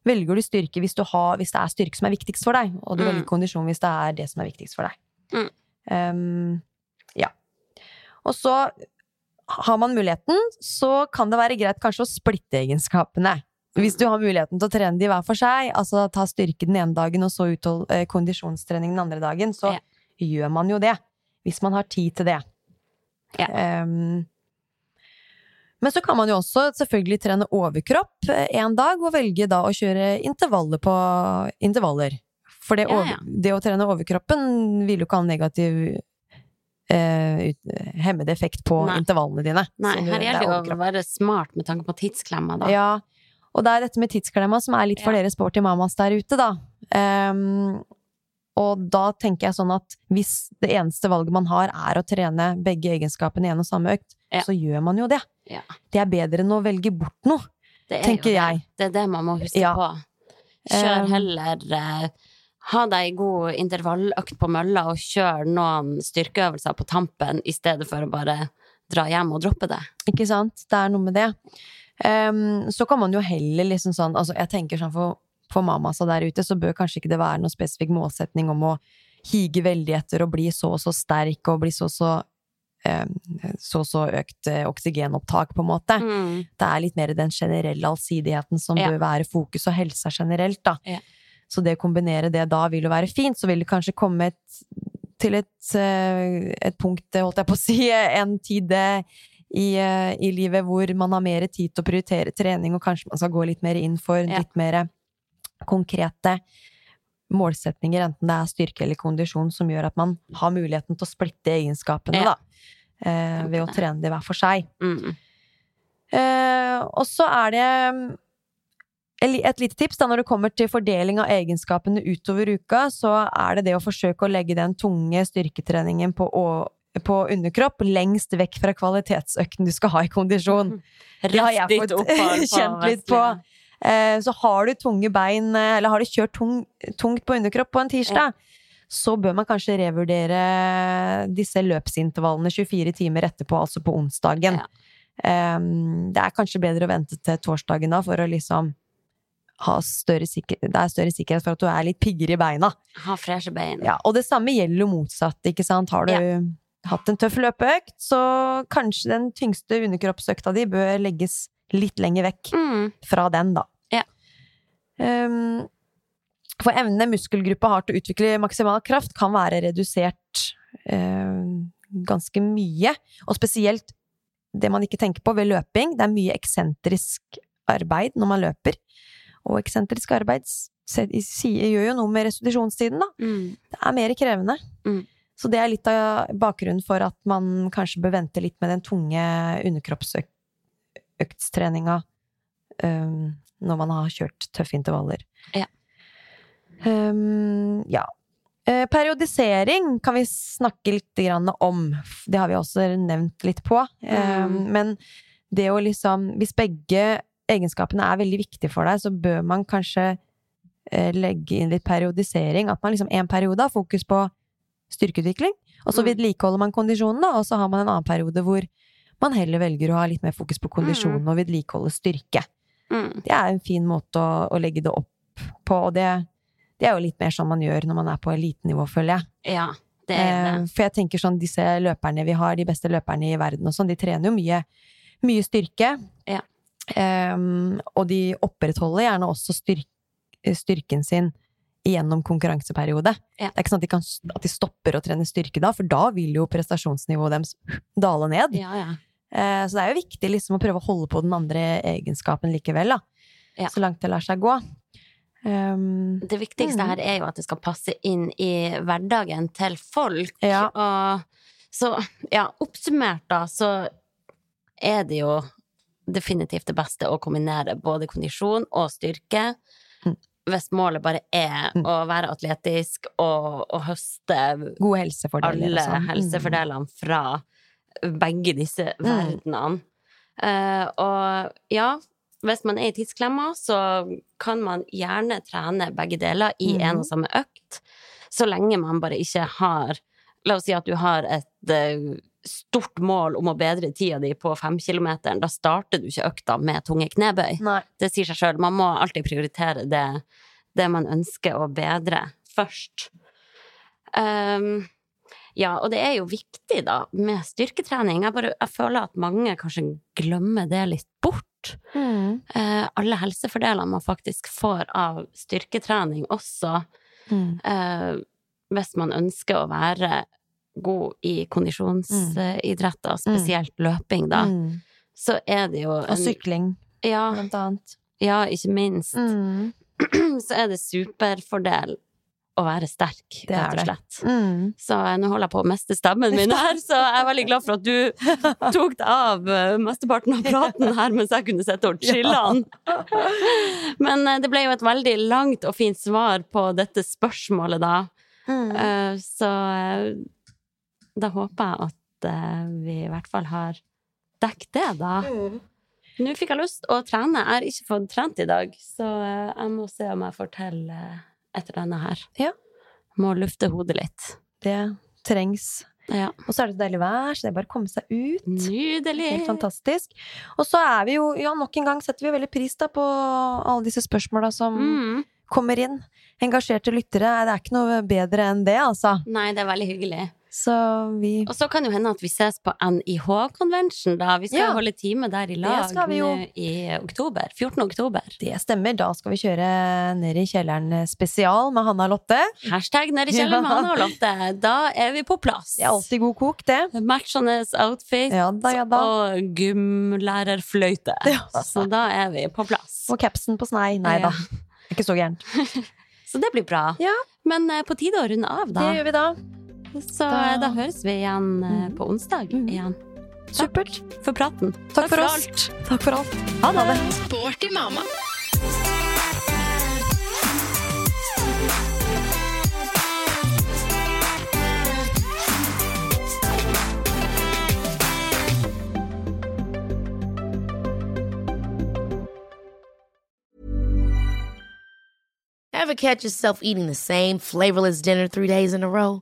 velger du styrke hvis, du har, hvis det er styrke som er viktigst for deg, og du Mm. velger kondisjon hvis det er det som er viktigst for deg. Mm. Um, ja. Og så har man muligheten, så kan det være greit kanskje å splitte egenskapene. Hvis du har muligheten til å trene de hver for seg, altså ta styrke den ene dagen og så uthold, eh, kondisjonstrening den andre dagen, så Ja. gjør man jo det. Hvis man har tid til det. Ja. Um, men så kan man jo også selvfølgelig trene overkropp en dag, og velge da å kjøre intervaller på intervaller. For det, over, ja. det å trene overkroppen vil jo ikke ha en negativ eh, ut, hemmende effekt på Nei. intervallene dine. Nei, her det er gjelder det jo å være smart med tanke på tidsklemma, da. Ja, og det er dette med tidsklemma som er litt for Ja. dere sporty mamas der ute, da. Um, og da tenker jeg sånn at hvis det eneste valget man har er å trene begge egenskapene i en og samme økt, Ja. så gjør man jo det. Ja. Det er bedre enn å velge bort noe, Det er tenker jeg. Det er det man må huske Ja. på. Kjør Um, heller eh, Ha deg ei god intervalløkt på mølla, og kjør noen styrkeøvelser på tampen, i stedet for å bare dra hjem og droppe det. Ikke sant? Det er noe med det. Ehm, så kan man jo heller liksom sånn Altså, jeg tenker sånn for, for mamasa der ute, så bør kanskje ikke det være noen spesifikk målsetning om å hige veldig etter å bli så og så sterk og bli så og så ehm, så så økt eh, oksygenopptak, på en måte. Mm. Det er litt mer den generelle allsidigheten som Ja. bør være fokus, og helsa generelt, da. Ja. Så det å kombinere det da vil jo være fint. Så vil det kanskje komme et, til et, eh, et punkt, holdt jeg på å si, [LAUGHS] en tid eh, i, eh, i livet hvor man har mer tid til å prioritere trening, og kanskje man skal gå litt mer inn for Ja. litt mer konkrete målsetninger, enten det er styrke eller kondisjon, som gjør at man har muligheten til å splitte egenskapene, Ja. da. Eh, ved å trene de hver for seg. Mm. Eh, og så er det mm, et lite tips da, når det kommer til fordeling av egenskapene utover uka, så er det det å forsøke å legge den tunge styrketreningen på, på underkropp lengst vekk fra kvalitetsøkten du skal ha i kondisjon. Det har jeg fått [LAUGHS] kjent litt på. Eh, så har du tunge bein, eh, eller har du kjørt tung, tungt på underkropp på en tirsdag, så bør man kanskje revurdere disse løpsintervallene 24 timer etterpå, altså på onsdagen. Det er kanskje bedre å vente til torsdagen da, for å liksom sikker det er større sikkerhet for at du er litt piggere i beina. Ha freshe bein. Ja, og det samme gjelder jo motsatt, ikke sant. Har du hatt en tøff løpeøkt, så kanskje den tyngste underkroppsøkta di bør legges litt lenger vekk Mm. fra den, da. Ja. Um, for evnene muskelgruppa har til å utvikle maksimal kraft, kan være redusert eh, ganske mye. Og spesielt det man ikke tenker på ved løping, det er mye eksentrisk arbeid når man løper. Og eksentrisk arbeid gjør jo noe med restitusjonstiden, da. Mm. Det er mer krevende. Mm. Så det er litt av bakgrunnen for at man kanskje bør vente litt med den tunge underkroppsøktstreninga um, når man har kjørt tøffe intervaller. Ja. Um, ja. Eh, periodisering kan vi snakke litt om. Det har vi også nevnt litt på. Um, Mm. men det å liksom Hvis begge egenskapene er veldig viktige for deg, så bør man kanskje eh, legge inn litt periodisering. At man liksom en periode har fokus på styrkeutvikling, og så Mm. vedlikeholder man kondisjonen, da, og så har man en annen periode hvor man heller velger å ha litt mer fokus på kondisjon og vedlikeholde styrke. Mm. Det er en fin måte å, å legge det opp på, og det Det er jo litt mer sånn man gjør når man er på elitenivå, føler jeg. Ja, det er Eh, det. For jeg tenker sånn, disse løperne vi har, de beste løperne i verden og sånn, de trener jo mye, mye styrke. Ja. Ehm, og de opprettholder gjerne også styrk, styrken sin gjennom konkurranseperiode. Ja. Det er ikke sånn at de, kan, at de stopper å trene styrke da, for da vil jo prestasjonsnivået deres [SNIFFS] dale ned. Ja, ja. Eh, så det er jo viktig liksom å prøve å holde på den andre egenskapen likevel. Så langt det lar seg gå. Um, Det viktigste Mm. her er jo at det skal passe inn i hverdagen til folk. Og så, ja, oppsummert da, så er det jo definitivt det beste å kombinere både kondisjon og styrke. Mm. Hvis målet bare er Mm. å være atletisk og, og høste helsefordeler alle og helsefordelene Mm. helsefordelene fra begge disse verdenene. Uh, og ja, hvis man er i tidsklemma, så kan man gjerne trene begge deler i en Mhm. og samme økt, så lenge man bare ikke har La oss si at du har et eh, stort mål om å bedre tida di på femkilometeren. Da starter du ikke økta med tunge knebøy. Nei. Det sier seg sjøl. Man må alltid prioritere det, det man ønsker å bedre, først. Um, ja, og det er jo viktig, da, med styrketrening. Jeg, bare, jeg føler at mange kanskje glemmer det litt bort. Mm. Uh, alle helsefordelene man faktisk får av styrketrening også, Mm. uh, hvis man ønsker å være god i kondisjonsidretter, spesielt løping, da, Mm. så er det jo Og sykling, ja, blant annet. ja, ikke minst. Mm. [CLEARS THROAT] Så er det superfordel å være sterk, er rett og slett. Mm. Så eh, nå holder jeg på å miste stemmen min her, så jeg er veldig glad for at du [LAUGHS] tok deg av eh, mesteparten av praten her mens jeg kunne sitte og chille den. [LAUGHS] Men eh, det ble jo et veldig langt og fint svar på dette spørsmålet, da. Mm. Så da håper jeg at eh, vi i hvert fall har dekket det, da. Nå fikk jeg lyst å trene. Jeg har ikke fått trent i dag, så eh, jeg må se om jeg får til eh, et eller annet her. Ja. Må lufte hodet litt. Det trengs. Ja. Og så er det så deilig vær, så det er bare å komme seg ut. Nydelig! Helt fantastisk. Og så er vi jo, ja, nok en gang setter vi veldig pris da på alle disse spørsmåla som Mm. kommer inn. Engasjerte lyttere, det er ikke noe bedre enn det, altså. Nei, det er veldig hyggelig. Så vi Og så kan jo hende at vi ses på NIH-convention, da. Vi skal Ja. holde time der i lag i oktober. 14. oktober. Det stemmer. Da skal vi kjøre ned i kjelleren spesial med Hanna Lotte. Hashtag ned i kjelleren med og Lotte. Da er vi på plass. Det er alltid god kok, det. Matchende outfit Ja da, ja da. og gymlærerfløyte. Ja. Så da er vi på plass. Og capsen på snei. Nei da. Ikke så gærent. [LAUGHS] Så det blir bra. Ja. Men eh, på tide å runde av, da. Det gjør vi da. Så Da- eh, da høres vi igjen mm. På onsdag Mhm. igjen. Supert. For praten. Takk for alt Takk for alt. Ha det. Sporty mamma. Ever catch yourself eating the same flavorless dinner three days in a row?